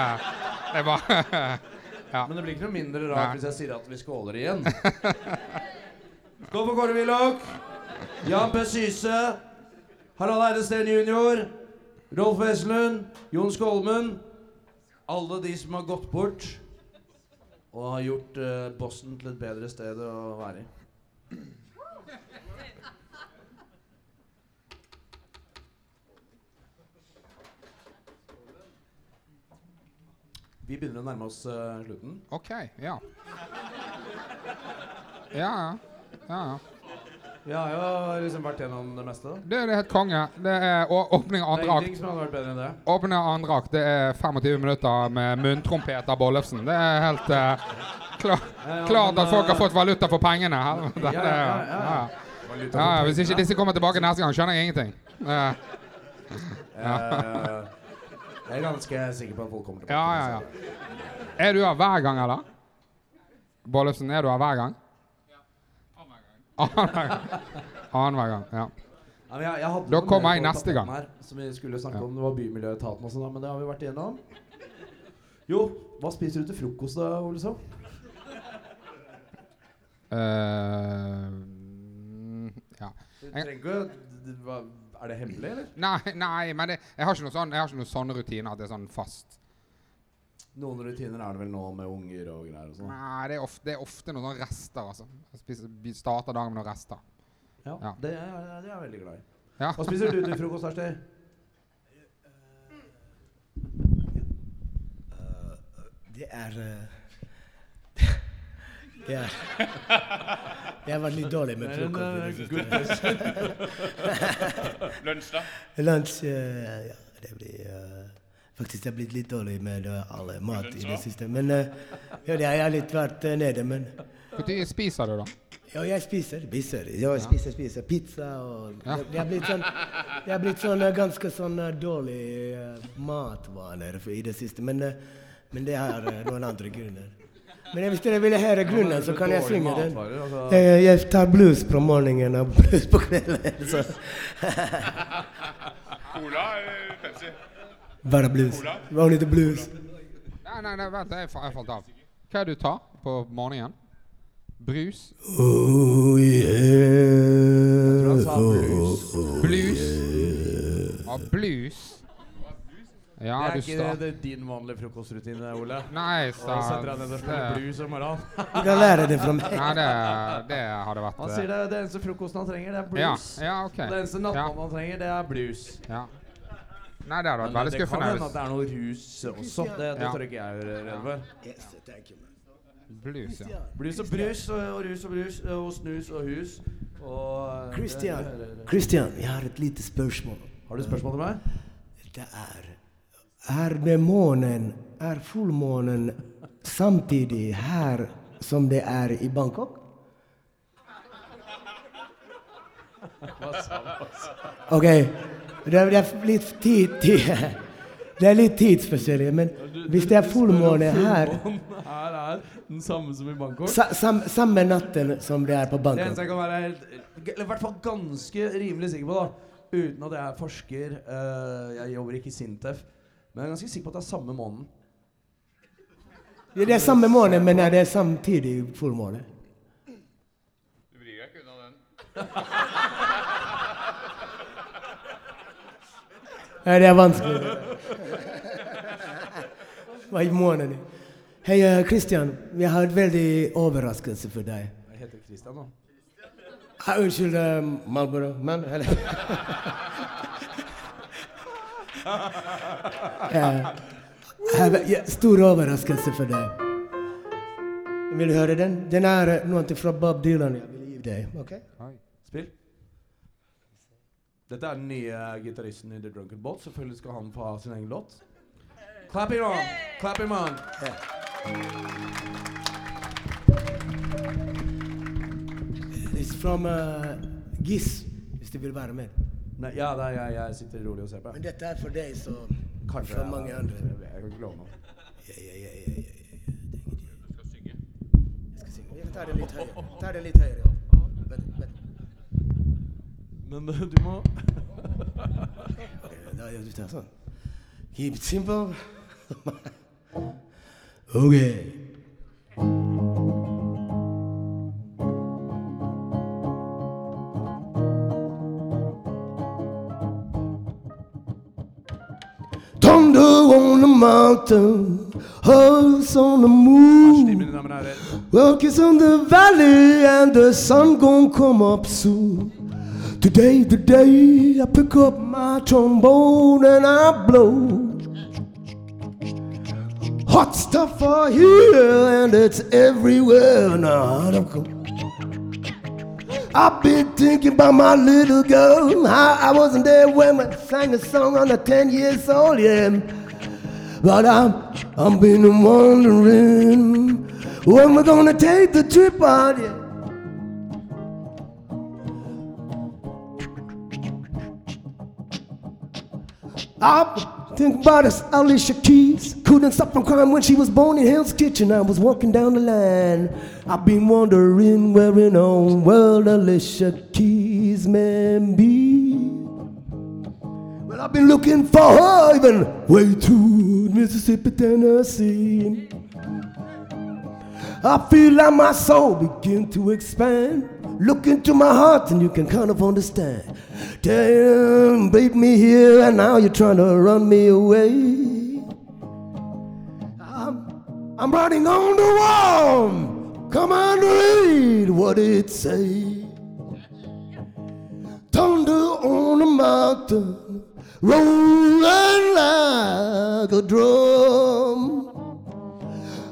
Jeg bare ja. men det blir ikke noe mindre rart Nei. hvis jeg sier at vi skåler igjen. Skål for Kåre Willoch! Jan P. Syse. Harald Eide Steen jr. Rolf Wesenlund. Jon Skolmen. Alle de som har gått bort og har gjort uh, Boston til et bedre sted å være i. Vi begynner å nærme oss uh, slutten. OK. Ja. Ja, ja. ja, ja. Vi har jo liksom vært gjennom det meste. da. Det er helt konge. Det er åpning av Det andre akt. som hadde vært bedre enn det. Åpning av andre akt. Det er 25 minutter med munntrompet av Bollefsen. Det er helt uh, klar, Ja, klart men, at folk har eh, fått valuta for pengene. Ja, Det ja, ja, ja. hvis ikke disse kommer tilbake neste gang, skjønner jeg ingenting. Eh, Eh, Jeg er ganske sikker på at folk kommer tilbake. Ja, ja, ja. Er du her hver gang, eller? Bollefsen, er du her hver gang? Annenhver gang. Ja. Ja, jeg, jeg Da kommer jeg neste gang. Her, som vi skulle snakke Ja. om. Det var Bymiljøetaten og sånn, men det har vi vært igjennom. Jo, hva spiser du til frokost da, Ole Så? Uh, ja. Du Jeg- Er det hemmelig, eller? Nei, nei, men det, jeg har ikke noe sånn, noe sånne rutiner at det er sånn fast. Noen rutiner er det vel nå med unger og greier og sånn. Nei, det er ofte, det er ofte noen rester, altså. Jeg spiser, starter dagen med noen rester. Ja, Ja. Det, er, det er jeg veldig glad i. Ja. Hva spiser du til frokost, Arsti? Det er eh, Det er Jeg vært litt dårlig med er frokost. eh, Lunsj, da? Lunsj eh, Ja, det blir eh, Faktisk jeg har blitt litt dårlig med all mat i det siste. Men eh, ja, det har litt vært eh, nede, men Når spiser du, da? Ja, jeg spiser. spiser. Ja, jeg spiser, spiser pizza og Ja. det, det har blitt sånn Det har blitt sånn eh, ganske sånn dårlig uh, matvaner i det siste. Men, uh, men det har uh, noen andre grunner. Men hvis dere vil høre grunnen, så kan jeg synge den. altså. Jeg, jeg tar blues på morgenen og blues på kvelden. Så Cola eller Pepsi? Bare blues. Only the blues. Nei, nei, nei vent, jeg, fa- jeg falt av. Hva er det du tar på morgenen? Brus? Oh yeah. blues. Blues? Ja, blues? Ja, det er du ikke det, det, din vanlige frokostrutine, Ole. Nei, Og setter deg ned og spiller blues om morgenen. Du kan lære det fra meg. Nei, det, det hadde vært Han sier det, det eneste frokosten han trenger, det er Ja, blues. ja, ok. Det eneste nattmannen han trenger, det er blues. Ja. Nei, det hadde vært veldig skuffende. det kan hende at det er noe rus også. Det, det Ja. tør ikke jeg være redd for. Yes, thank you, man. Blues, ja. Blues og brus og, og rus og brus og snus og hus og Christian, Christian, jeg har et lite spørsmål. Har du spørsmål til meg? Det er Er det månen Er fullmånen samtidig her som det er i Bangkok? OK. Det er, det er litt tid, tid Det er litt tidsforskjellig, men hvis det er fullmåne her Her er den samme som i Bangkok. sa, sam, Samme natten som det er på Det eneste jeg kan være helt Eller i hvert fall ganske rimelig sikker på, da uten at jeg er forsker uh, Jeg jobber ikke i Sintef. Men jeg er ganske sikker på at det er samme måneden. Ja, Det er samme måned, men er det samtidig fullmåne? Du vrir deg ikke unna den. Nei, det er vanskelig. Hva i morgen. Hei, eh, Christian. Vi har en veldig overraskelse for deg. Jeg heter Christian da. Ah, unnskyld, uh, Marlboro. Men, eller Eh, Jeg ja, stor overraskelse for deg. Vil du høre den? Den er eh, noe fra Bob Dylan. Jeg vil gi deg. Okay? Spill. Dette er den nye gitaristen i The Drunken Bot, Selvfølgelig skal han få ha sin egen låt. Clap him on! Clap him on! It's from uh, Giss, hvis du vil være med. Nei, ja, er jeg, jeg sitter rolig og ser på. Men dette er for deg, så Kanskje for jeg- mange andre. Jeg, jeg kan ikke love noe. Ja, ja, ja, ja, ja, ja. Du skal synge. Jeg skal synge. Jeg tar det litt høyere. Ta det litt høyere. Vent, vent. Men eh, du må Ok, da gjør du det sånn. Keep it simple. ok. Thunder on the mountain, hearts on the moon. Mine damer og herrer. Workers on the valley and the sun gon' come up soon. Today, today, I pick up my trombone and I blow. Hot stuff for here and it's everywhere now. I've been thinking about my little girl. How I wasn't there when I sang a song on the 10 years old, yeah. But I'm, I'm been wondering when we're gonna take the trip out, yeah. I think about this Alicia Keys. Couldn't stop from crying when she was born in Hell's Kitchen. I was walking down the line. I've been wondering where in all world Alicia Keys may be. Well, I've been looking for her even way to Mississippi, Tennessee. I feel like my soul begin to expand. Look into my heart and you can kind of understand. Damn, beat me here and now you're trying to run me away. I'm, I'm writing on the wall. Come on, read what it say. Thunder on the mountain, rolling like a drum.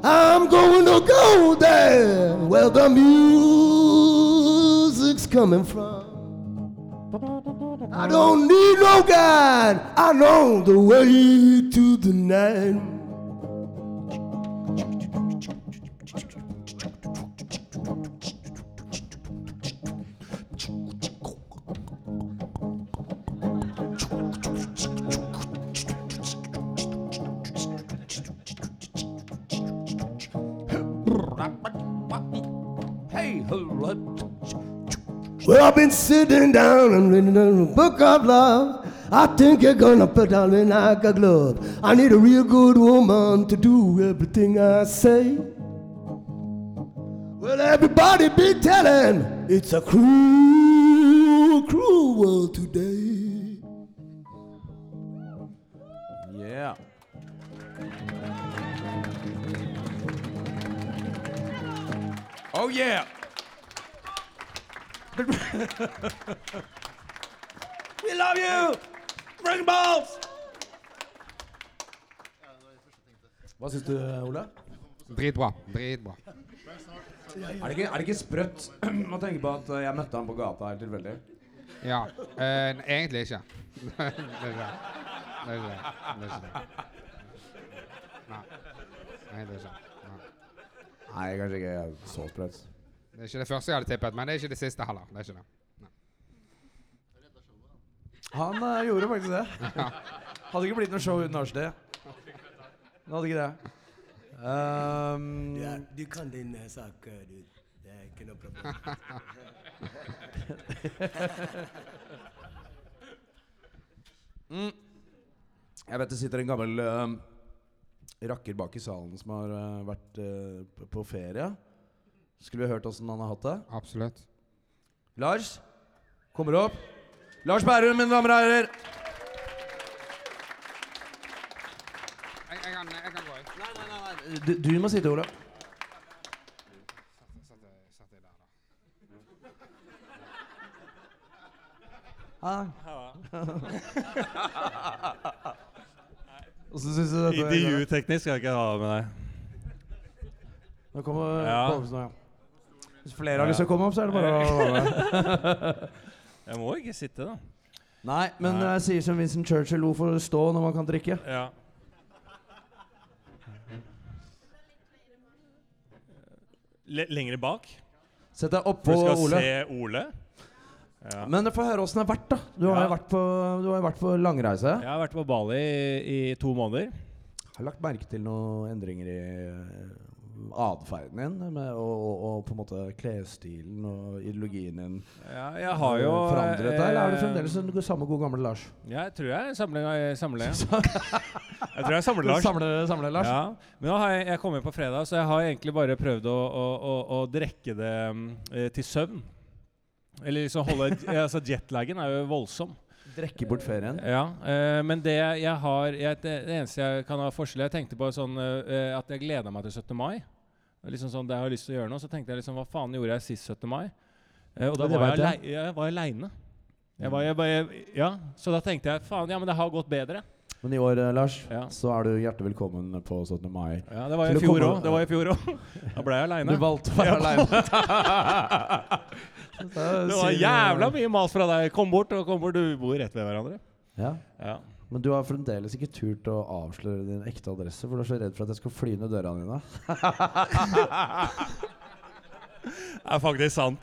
I'm going to go there where the music's coming from. I don't need no guide. I know the way to the night. I've been sitting down and reading a book of love. I think you're gonna put on me like a glove. I need a real good woman to do everything I say. Well, everybody be telling it's a cruel, cruel world today. Yeah. Oh yeah. we love you! Bring balls! Hva syns du, Ole? Dritbra. Dritbra. Er det ikke, er det ikke sprøtt å tenke på at jeg møtte han på gata helt tilfeldig? Ja. eh, egentlig ikke. Det er det. Det er ikke det. det, er ikke det. Nei. Nei, det er ikke. Nei. Nei, kanskje ikke så sprøtt. Det er ikke det første jeg hadde tippet, men det er ikke det siste heller. Det er ikke det. Han eh, gjorde faktisk det. Hadde ikke blitt noe show uten Arsti. Det hadde ikke det. Um, Ja, du kan din eh, sak, eh, du. Det er ikke noe problem. mm. Jeg vet det sitter en gammel eh, rakker bak i salen som har eh, vært eh, på ferie. Skulle vi hørt åssen han har hatt det? Absolutt. Lars kommer opp. Lars Bærum, mine damer og herrer. Jeg, jeg, kan, jeg kan gå, nei, Du, du må sitte, Olav. Syns du dette? Intervjuteknisk skal jeg ikke ha med deg. Nå kommer Ja. Kolbsen, ja. Hvis flere har lyst til å komme opp, så er det bare å være med. Jeg må ikke sitte, da. Nei, men Nei. jeg sier som Vincent Churchill, hvorfor stå når man kan drikke? Ja. L lengre bak? Sett deg oppå du skal Ole. se Ole? Ja. Men få høre åssen det har vært, da. Du har Ja. jo vært på, du har vært på langreise. Jeg har vært på Bali i, i to måneder. Har lagt merke til noen endringer i atferden din? Med, og, og, og på en måte klesstilen og ideologien din? Ja, jeg har jo forandret deg, eller er du eh, fremdeles den samme gode gamle Lars? Jeg tror jeg samler samle... samle. Jeg tror jeg samler Lars. Samler, samler Lars? Ja, men nå har jeg, jeg kom inn på fredag, så jeg har egentlig bare prøvd å, å, å, å drikke det eh, til søvn. Eller liksom holde altså Jetlaggen er jo voldsom. Drekke bort ferien? Ja, Uh, men det jeg har jeg, det, det eneste jeg kan ha forskjell Jeg tenkte på sånn uh, at jeg gleda meg til 17. mai. Liksom sånn, det jeg har lyst til å gjøre nå Så tenkte jeg liksom Hva faen gjorde jeg sist 17. mai? Uh, og da var jeg, jeg. jeg var aleine. Jeg var, jeg, bare- jeg, ja, så da tenkte jeg faen, ja, men det har gått bedre. Men i år, eh, Lars, Ja. så er du hjertelig velkommen på 17. mai. Ja, Det var i fjor òg. Det var i fjor òg. Da ble jeg Du valgte å være aleine. Det var jævla mye mas fra deg. Kom bort, og kom bort. Du bor rett ved hverandre. Ja. Ja. Men du har fremdeles ikke turt å avsløre din ekte adresse, for du er så redd for at jeg skal fly ned døra dine. Det er faktisk sant.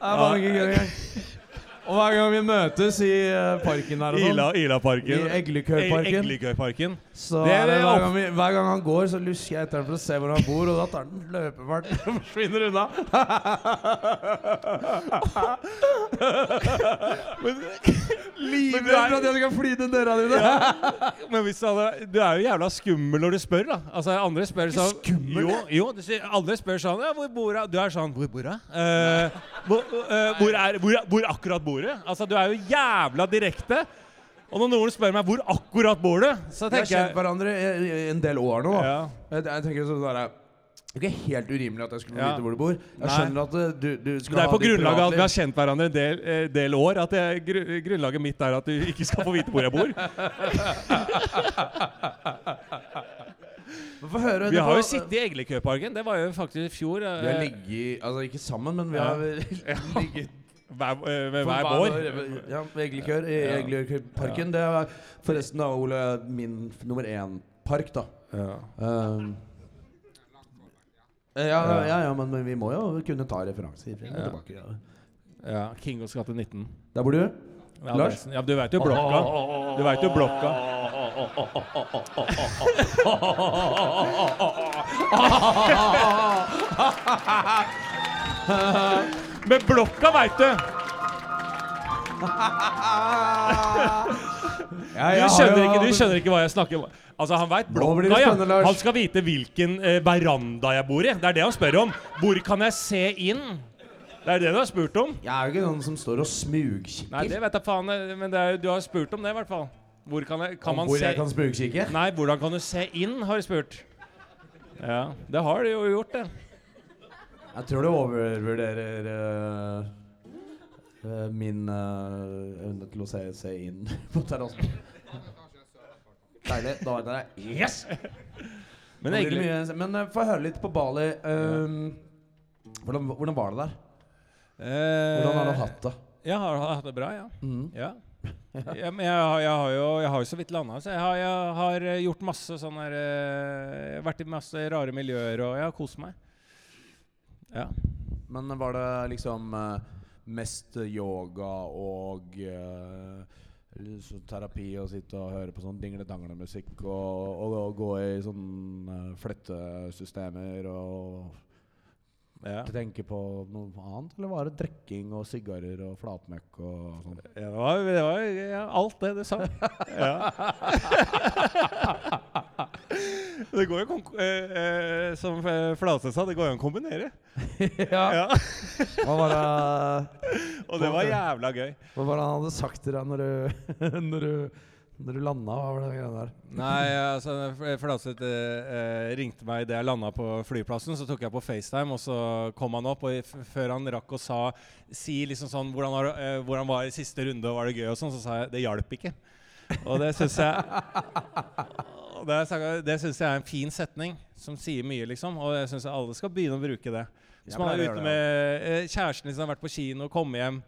Det er ikke ganger. Og hver gang vi møtes i eh, parken her og Ila Parken Ilaparken. i Eglekørparken, Eglekørparken. så Det er det hver gang, vi, hver gang han går, så lusker jeg etter ham for å se hvor han bor, og da tar han løpefart og forsvinner unna. Livredd for at jeg skal fly ned døra dine. Men hvis du, er, du er jo jævla skummel når du spør, da. Altså Andre spør sånn skummel, Jo, jo du andre spør sånn ja, 'Hvor bor jeg?' Du er sånn 'Hvor bor jeg?' Uh, hvor, uh, hvor, er, hvor, hvor akkurat bor du? Altså, du er jo jævla direkte. Og når noen spør meg 'Hvor akkurat bor du?' så tenker jeg Vi har kjent hverandre i, i en del år nå. ja. Jeg, jeg tenker sånn der, Det er ikke helt urimelig at jeg skulle Ja. vite hvor du bor. Jeg Nei. skjønner at eh, du, du skal Det er på grunnlag av at vi har kjent hverandre en del, eh, del år. At jeg, gru, Grunnlaget mitt er at du ikke skal få vite hvor jeg bor. Vi har på- jo sittet i Eglekøparken. Det var jo faktisk i fjor. Vi har eh, ligget Altså ikke sammen, men vi har ligget hver, eh, ved hver hver vår. Ja, Eglekør i Ja. Eglekørparken. Det er forresten da, Ole, min nummer én-park, da. Um, ja, ja, Ja. ja, men, men vi må jo kunne ta referanser. og Ja. tilbake, ja. Ja, Kingos gate 19. Der bor du? Ja, Lars? adressen. Ja, du veit jo blokka. Du vet jo blokka. Men blokka veit du! Ja, Du skjønner, ikke, du skjønner ikke hva jeg snakker om. Altså, Han veit blokka, ja. Han skal vite hvilken eh, veranda jeg bor i. Det er det han spør om. Hvor kan jeg se inn? Det er det du har spurt om. Jeg er jo ikke noen som står og smugkikker. Nei, det vet jeg faen, eh, men det er, du har spurt om det, i hvert fall. Hvor kan, jeg, kan man hvor se jeg kan smugkikke? Nei, hvordan kan du se inn, har du spurt. Ja, det har du jo gjort, det. Jeg tror du overvurderer eh, min uh, evne til å se, se inn på terrassen. Deilig. Da er det. Yes! Men egentlig mye, men uh, få høre litt på Bali. Um, hvordan, hvordan var det der? Hvordan har du hatt det? Jeg har hatt det bra, ja. Mm. ja. Ja, men jeg, har- jeg, har jo, jeg har jo så vidt landa, så jeg har, jeg har gjort masse sånn her Vært i masse rare miljøer, og jeg har kost meg. Ja. Men var det liksom eh, mest yoga og uh, terapi og sitte og høre på sånn dingle-dangle-musikk og, og, og gå i sånn eh, flettesystemer og ja. tenke på noe annet? Eller var det drikking og sigarer og flatmøkk og sånn? Ja, det var, det var ja, alt det du sa. Ja. det går jo kon- eh, eh, Som Flate sa, det går jo an å kombinere. ja. Ja. Hva var det Og det var jævla gøy. Hva var det han hadde sagt til deg når du, når du, når du landa? Hva var det greia der? Nei, altså F- Flatseth eh, eh, ringte meg idet jeg landa på flyplassen. Så tok jeg på FaceTime, og så kom han opp. Og før han rakk å sa, si liksom sånn hvordan, det- eh, hvordan var det i siste runde, og var det gøy, og sånn, så sa jeg det hjalp ikke. Og det syns jeg det, det synes jeg er en fin setning som sier mye, liksom. Og jeg syns alle skal begynne å bruke det. Hvis man er ute med eh, kjæresten liksom, har vært på kino, kommer hjem,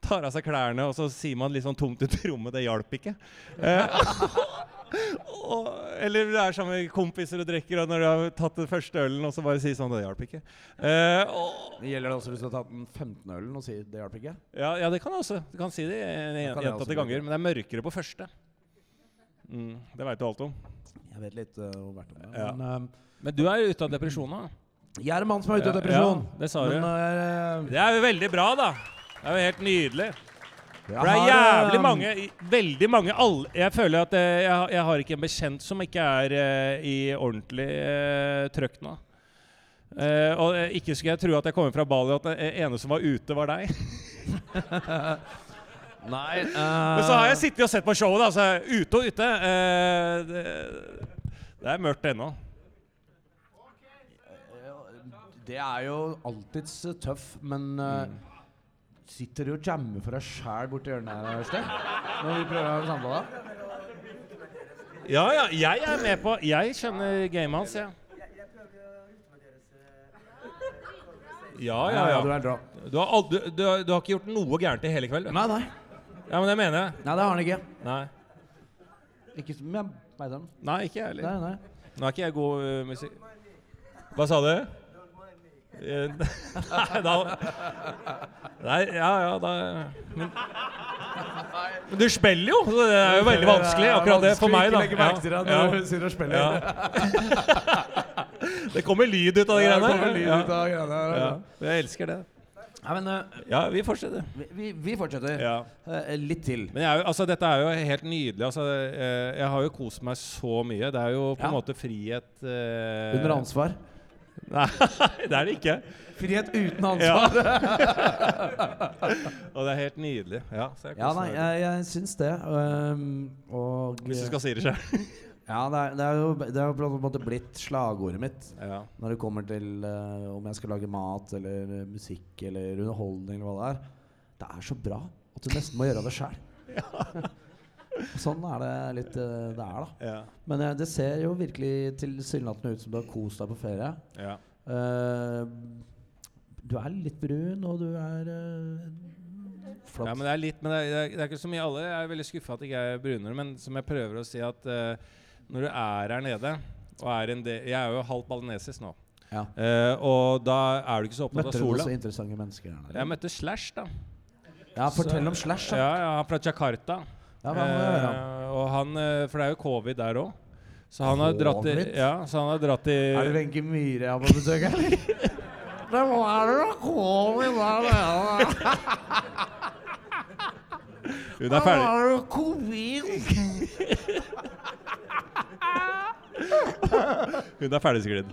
tar av seg klærne, og så sier man litt sånn tomt ut i rommet 'Det hjalp ikke'. Eh, og, eller det er sammen med kompiser og drikker, og når du har tatt den første ølen, og så bare sier sånn 'Det hjalp ikke'. Eh, og, Det gjelder det også hvis du har tatt den 15 ølen og sier det hjalp ikke? ja, ja, det kan jeg også. Du kan si det gjentatte ganger, men det er mørkere på første. Mm, det veit du alt om. Jeg vet litt uh, om hvert om det. Ja. Men, Men du er ute av depresjon eh, jeg er en mann som er ute av depresjon. ja, det sa du. Men, eh, Det er jo veldig bra, da. Det er jo helt nydelig. jeg For det er jævlig eh, mange Veldig mange alle, Jeg føler at eh, jeg, har- jeg har ikke en bekjent som ikke er eh, i ordentlig eh, trøkk nå. Uh, og eh, ikke skulle jeg tro at jeg kommer fra Bali at den ene som var ute, var deg. Nei Men så har jeg sittet og sett på showet, da. Så ute og ute. Uh, det, det er mørkt ennå. Det er jo alltids eh, tøff, men eh, Mm. Sitter du og jammer for deg sjæl borti hjørnet her, Øystein? Når vi prøver å ha en samtale? Ja, ja, jeg er med på Jeg kjenner gamet hans, jeg. Ja, ja, du ja. er. Du har, aldri, du, du, du har ikke gjort noe gærent i hele kveld? du. Nei, nei. Ja, men det mener jeg. Nei, det har han ikke. Nei, Ikke som jeg veit om. Nei ikke jeg heller. Nei, nei. Nå er ikke jeg god uh, musikk... Hva sa du? Eh, Nei, da Nei, ja, ja, da Men, men du spiller jo, så det er jo veldig vanskelig, akkurat det, for meg, da. Ikke legge merke til deg Ja, når ja. du sitter og spiller. Ja. Det kommer lyd ut av de greiene det kommer lyd ut av greiene her. Ja, jeg elsker det. Nei, men uh, Ja, vi fortsetter. vi, vi, vi fortsetter. Ja. Uh, litt til. Men jeg altså, dette er jo helt nydelig. Altså, uh, jeg har jo kost meg så mye. Det er jo på en Ja. måte frihet Under ansvar. Nei, det er det ikke. Frihet uten Ja. ansvar. Og det er helt nydelig. Ja, så jeg Ja, nei, jeg, jeg syns det. Um, og Hvis du skal si det sjøl. Ja, det er, det er jo det er jo på en måte blitt slagordet mitt Ja. når det kommer til uh, om jeg skal lage mat eller eh, musikk eller underholdning eller hva det er. Det er så bra at du nesten må gjøre det sjæl. sånn er det litt uh, det er, da. Ja. Men det ser jo virkelig tilsynelatende ut som du har kost deg på ferie. ja. Du er litt brun, og du er uh, flott. Ja, men det er litt Men det er, det er ikke så mye alle. Jeg er veldig skuffa at jeg ikke er brunere, men som jeg prøver å si at eh, når du er her nede og er Jeg er jo halvt balinesis nå. Ja. Uh, og da er du ikke så opptatt av sola. Møtte du så interessante mennesker Her. Jeg møtte Slash, da. Ja, fortell om Slash. Ja, da. ja, ja, fra Jakarta. Ja, hva må ja. Eh, og han, eh, for det er jo covid der òg. Så han har dratt i? Ja, så han har dratt i Er det Wenche Myhre jeg har på besøk her? Det var det da covid der nede. Hun er ferdig. var det covid. Hun er ferdigsklidd.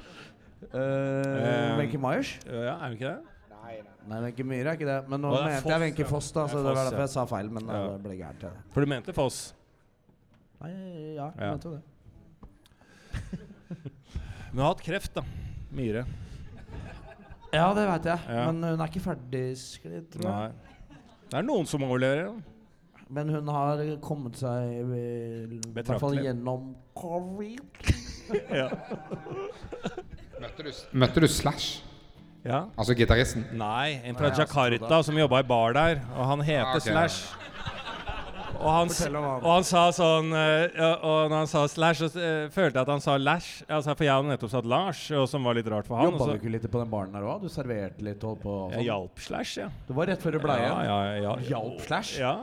Uh, Wenche Myers? Ja, er hun ikke det? Nei, Wenche Myhre er ikke det. Men nå Å, det er mente Foss, jeg Wenche ja. Foss, da. Det Så er det var Foss, derfor ja. jeg sa feil. Men Ja. det ble gærent. Ja. For du mente Foss? Nei, ja, jeg Ja. mente jo det. Hun har hatt kreft, da. Myhre. Ja, det veit jeg. Ja. Men hun er ikke ferdigsklidd, tror jeg. Nei. Det er noen som overlever. ja. Men hun har kommet seg i, i hvert fall gjennom covid. Ja. Møtte du, møtte du Slash? ja. Altså gitaristen? Nei, en fra Jakarta som jobba i bar der. Og han heter Ah, okay. Slash. Og han, og han sa sånn eh, ja, Og når han sa slash, så uh, følte jeg at han sa lash. Altså, for jeg hadde nettopp sagt Lars, og som var litt rart for han. Jobba du ikke litt på den baren der òg? Du serverte litt og holdt på? og Jeg sånn? hjalp slash, ja. Det var rett før du ble ja, igjen? ja, ja, Hjalp Slash? Ja.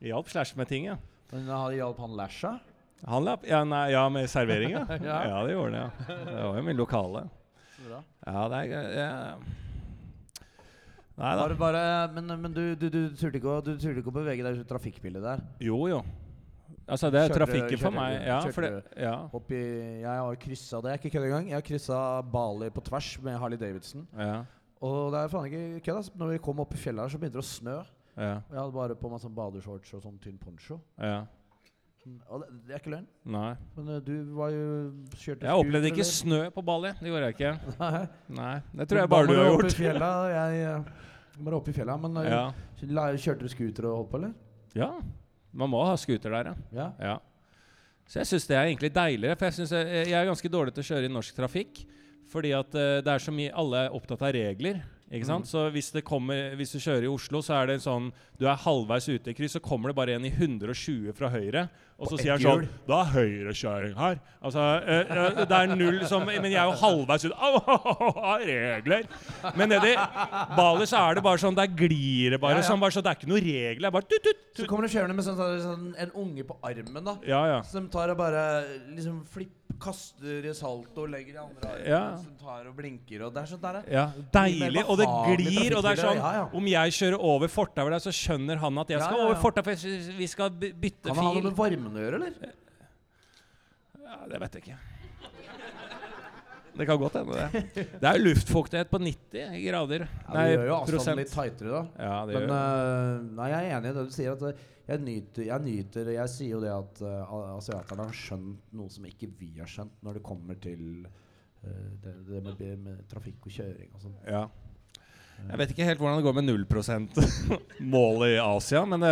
Hjalp slash med ting, ja. Men hjalp han Lasha? Han lapp, ja, nei, ja, med servering, ja. Ja. det gjorde han, ja. Det var jo min lokale. bra. Ja, det er ja. Nei da. Bare, bare, men men du, du, du, turte ikke å, du turte ikke å bevege deg ut i trafikkbildet der? Jo, jo. Altså, det er Kjørte- trafikken for meg. Ja, kjørte for det, ja. Oppi, jeg har kryssa det er ikke kødd engang. Jeg har kryssa Bali på tvers med Harley Davidson. Ja, Og det er faen ikke kødd. ass. Når vi kom opp i fjellet her, så begynte det å snø. Ja, Og jeg hadde bare på meg sånn badeshorts og sånn tynn poncho. ja. Og det, det er ikke løgn. Nei. Men eh, du var jo kjørte Jeg opplevde ikke eller? snø på Bali. Det gjorde jeg ikke. Nei. Nei, Det tror jeg bare du har gjort. fjella, jeg var bare oppe i fjella. Men eh, Ja. kjørte du scooter og holdt på, eller? ja. Man må ha scooter der, ja. Ja. Så jeg syns det er egentlig deiligere. For jeg, synes jeg, jeg er ganske dårlig til å kjøre i norsk trafikk. Fordi at uh, det er så mye Alle er opptatt av regler. Ikke sant? Så hvis, det kommer, hvis du kjører i Oslo, så er det sånn Du er halvveis ute i kryss, så kommer det bare en i 120 fra høyre. Og så sier han sånn. Da er høyrekjøring her. Altså, øh, øh, det er null som Men jeg er jo halvveis ute. Au, au, au, au, regler! Men nedi Bali så er det bare sånn Der glir det bare Ja, ja. sånn. Bare så det er ikke noe regler. Det er bare tut, tut, Så kommer du kjørende med sånn, sånn, en unge på armen, da. Ja, ja. Som tar og bare liksom flipp, kaster i salto og legger i andre armen. Ja. Som tar og blinker og Det er sånn der, Ja, Deilig, og det glir. Og det er sånn Ja. Om jeg kjører over fortauet der, så skjønner han at jeg skal over fortauet, for vi skal bytte fil. Kan det ha noe med varmen å gjøre, eller? Ja, det vet jeg ikke. Det kan godt hende, det. Det er jo luftfuktighet på 90 grader. Ja, det gjør jo avstanden litt tightere, da. Ja, det Men eh, nei, jeg er enig i det du sier. At eh, jeg nyter Jeg nyter Jeg sier jo det at uh, asiaterne har skjønt noe som ikke vi har skjønt, når det kommer til det, det med, med trafikk og kjøring og sånn. Ja. Jeg vet ikke helt hvordan det går med 0% mål i Asia, men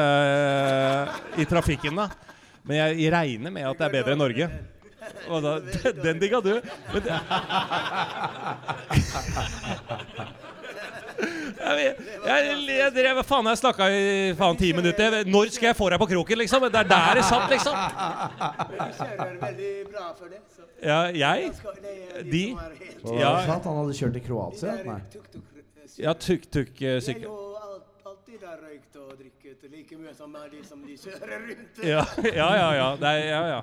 i trafikken, da. Men jeg, jeg regner med at det er bedre enn Norge. Da, den digga du. Men det, jeg, leder, jeg, jeg drev faen jeg snakka i faen ti minutter. Når skal jeg få deg på kroken, liksom? Det er der det satt, liksom. Jeg kjører veldig bra for det. Ja, jeg? De? Ja. han hadde kjørt i De Kroatia? Nei. Ja, tuk-tuk-sykkel. jo alltid har røykt og drikket like mye som de som de kjører rundt. Ja, ja, ja. ja, ja.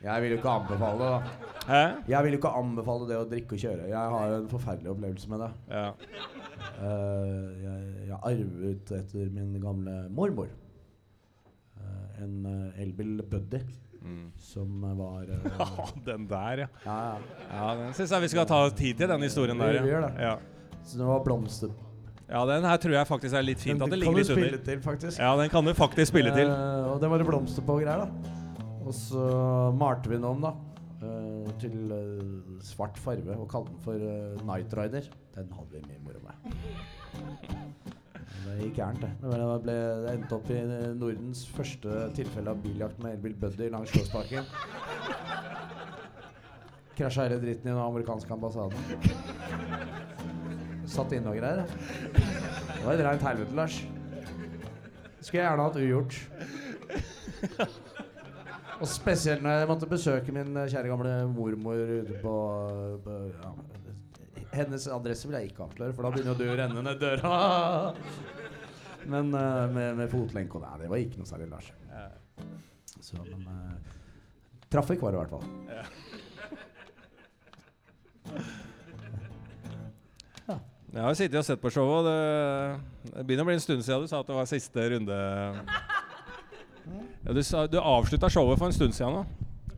Jeg vil jo ikke anbefale det. Hæ? Jeg vil jo ikke anbefale det å drikke og kjøre. Jeg har en forferdelig opplevelse med det. Ja. Uh, jeg, jeg arvet etter min gamle mormor uh, en uh, elbil Buddy som var den der, ja. Ja, ja. Ja, Den syns jeg vi skal ta tid til, den historien der. Ja. Så det var blomster. ja, den her tror jeg faktisk er litt fint Den at det kan ligger du litt spille under. til, faktisk. Ja, den kan du faktisk spille til. Og det var det blomster på og greier, da. Og så malte vi den om, da. eh, til eh, svart farve og kalte den for uh, Night Rider. Den hadde vi mye moro med. Det gikk gærent, det. Det, ble, det, endte opp i Nordens første tilfelle av biljakt med elbil Buddy langs Slottsparken. Krasja hele dritten i den amerikanske ambassaden. Satt inne og greier. Det var et reint helvete, Lars. Skulle jeg gjerne hatt ugjort. Og spesielt når jeg måtte besøke min eh, kjære gamle mormor ute på, på ja, Hennes adresse vil jeg ikke avsløre, for da begynner du å renne ned døra. Men uh, med, med fotlenke og Nei, det var ikke noe særlig, Lars. Så, men uh, Trafikk var det i hvert fall. Jeg har sittet og sett på showet, og det, det begynner å bli en stund siden du sa at det var siste runde. Ja, du sa, du avslutta showet for en stund siden nå.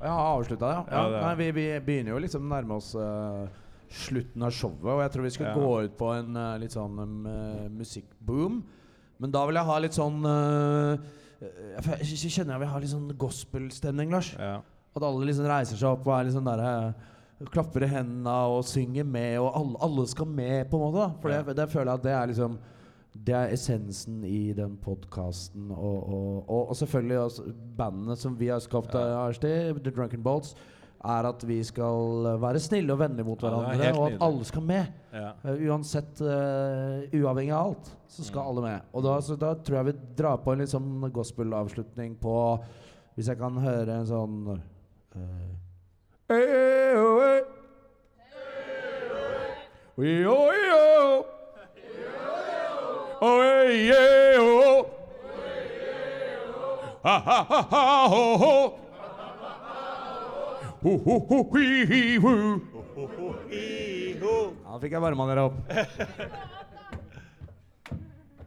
Har avslutta, ja. ja. Ja, det er- Nei, vi, vi begynner jo liksom å nærme oss eh, slutten av showet, og jeg tror vi skal Ja. gå ut på en eh, litt sånn um, eh, musikkboom. Men da vil jeg ha litt sånn eh, jeg, f- jeg kjenner jeg vil ha litt sånn gospelstemning, Lars. Ja. At alle liksom reiser seg opp og er litt sånn derre Klapper i hendene og synger med, og alle, alle skal med, på en måte. da For Ja. det, det føler jeg at det er liksom Det er essensen i den podkasten. Og, og, og, og selvfølgelig altså, bandene som vi har skapt, Ja. ja. The Drunken Bolts, er at vi skal være snille og vennlige mot er hverandre, og at alle skal med. Ja. Uh, uansett, uh, uavhengig av alt, så skal alle med. Og da, så da tror jeg vi drar på en litt sånn gospel-avslutning på Hvis jeg kan høre en sånn uh, oh. Ha, ha, ha, ha, ho, ho. Ho, ho, ho, hi, hi, ho. Ja, fikk jeg varma dere opp.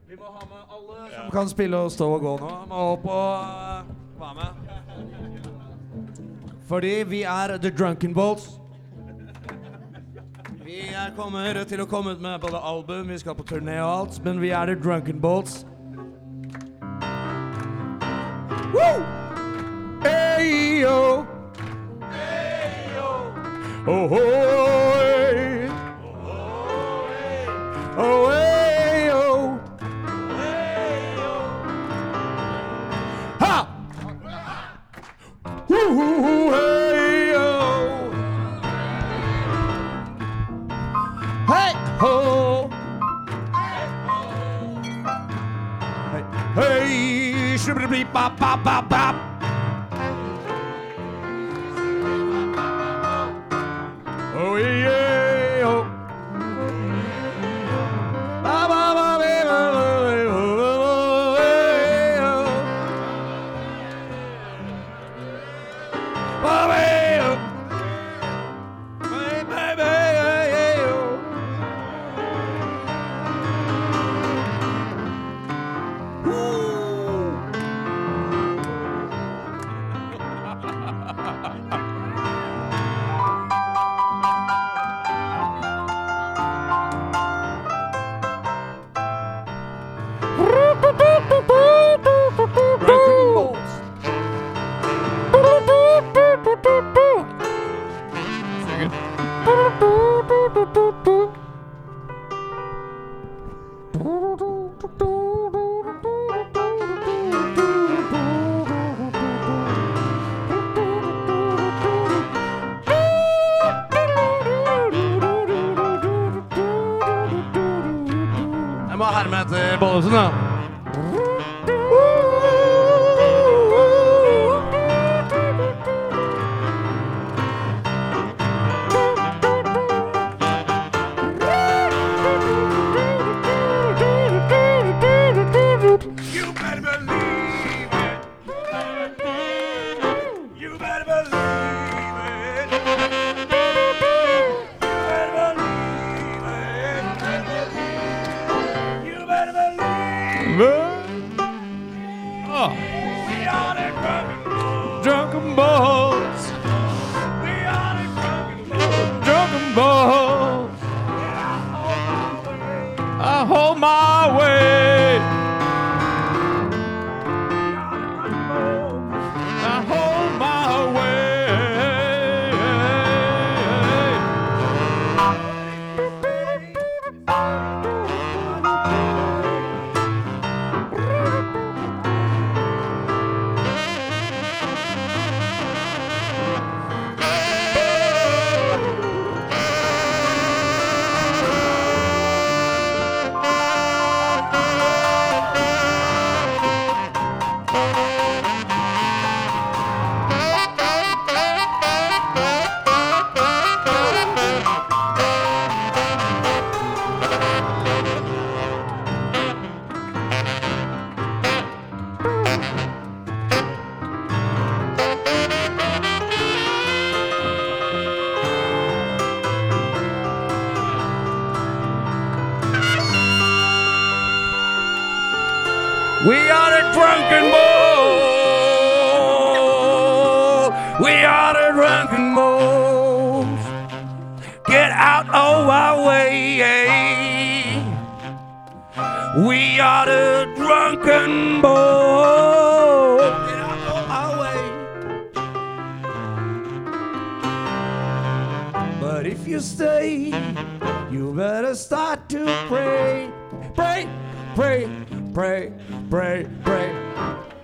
Vi må ha med alle som kan spille og stå og gå nå. Må opp og uh, være med. Fordi vi er The Drunken Bolts. Vi er kommer til å komme ut med både album, vi skal på turné og alt, men vi er The Drunken Bolts. Woo! Hey, yo. Oh, oh, hey. Oh, hey, oh. Woo, hoo, hoo, hey, Hey, ho. Hey, hey, shibbity bop, bop, bop, bop. Start to pray. Pray, pray, pray, pray, pray.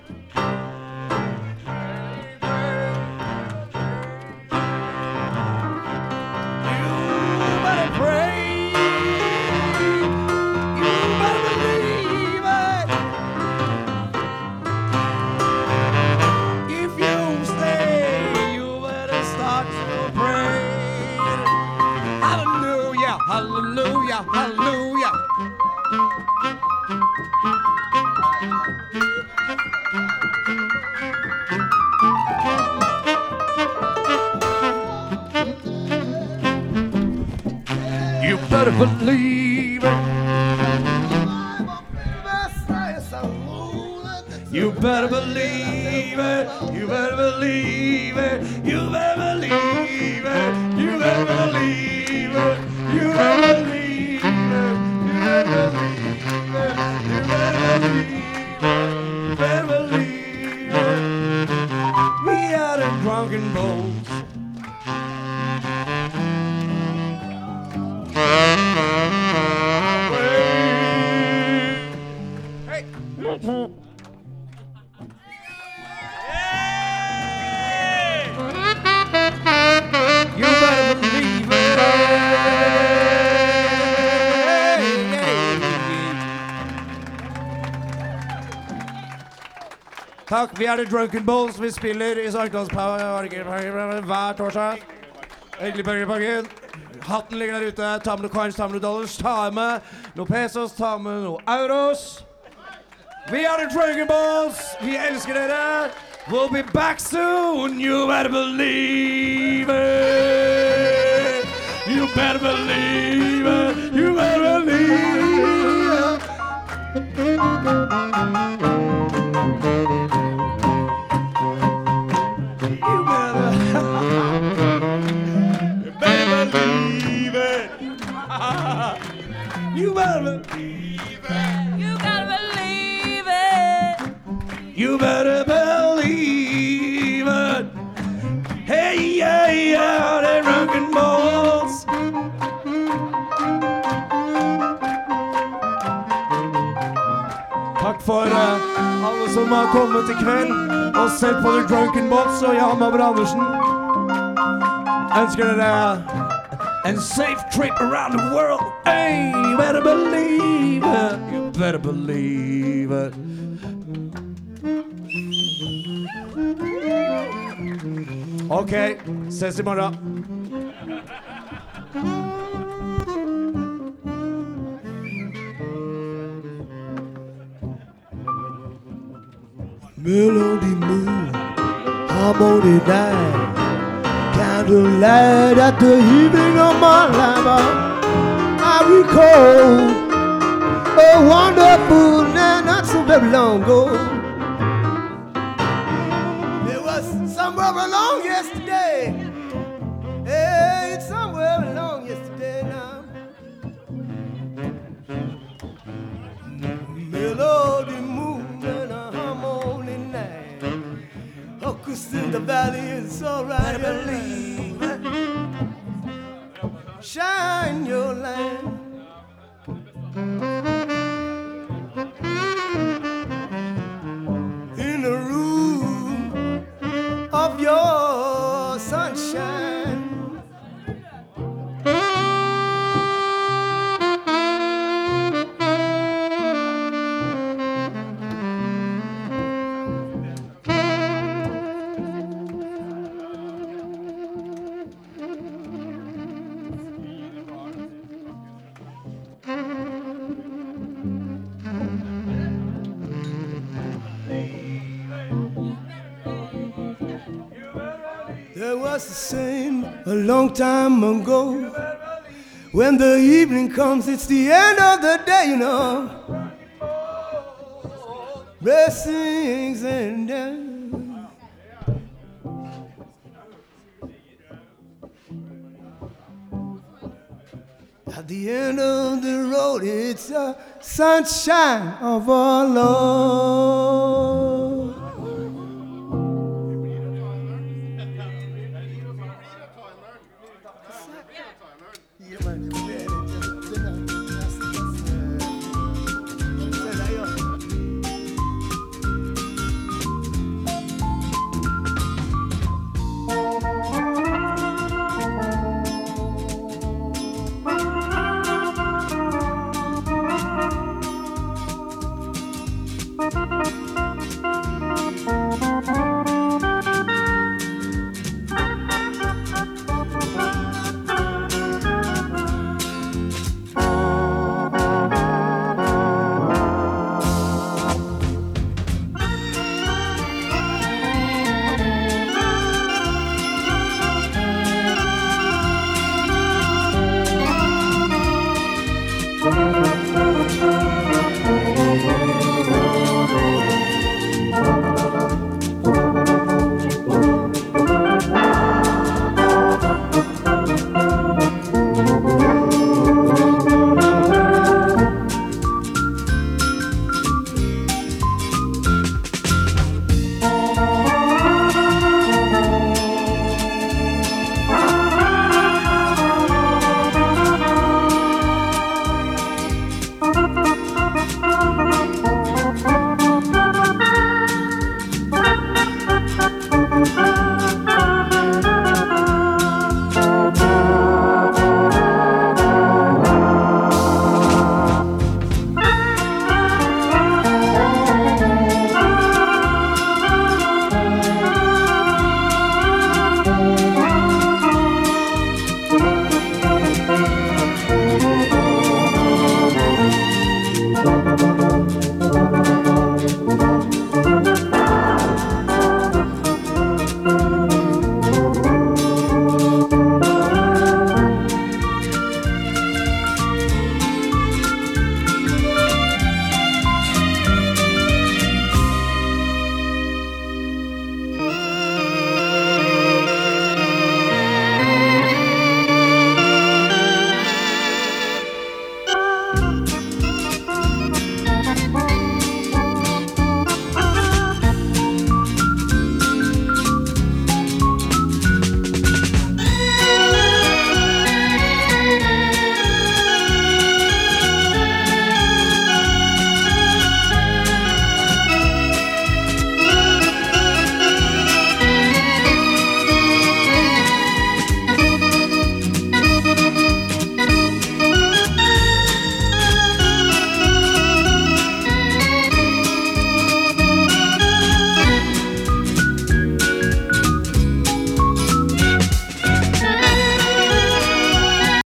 Better believe it. You better believe it. You better believe it. You better believe it. You better believe it. You better believe it. Er The Drunken Bulls. Vi spiller i Sankthansparken hver torsdag. Hyggelig parken. Hatten ligger der ute. Ta med noen coins, ta med noen dollars. Ta med noen pesos, ta med noen euros. Vi er The Drunken Bulls. Vi elsker dere. We'll be back soon. You better believe it. You better believe it. You better believe it. You better believe it. You gotta believe it. You better believe it. Hey, yeah, yeah, the drunken balls. Takk for uh, alle som har kommet i kveld og sett på The Drunken Bots og Jan Andersen. Ønsker dere en safe trip around the world. Hey, you better believe it. You better believe it. Ok, ses i morgen. Melody moon, harmony night, candlelight at the evening of my life. I recall a wonderful night not so very long ago. It was somewhere along valley is alright. Shine long time ago. When the evening comes, it's the end of the day, you know. Blessings and death. At the end of the road, it's the sunshine of our Lord.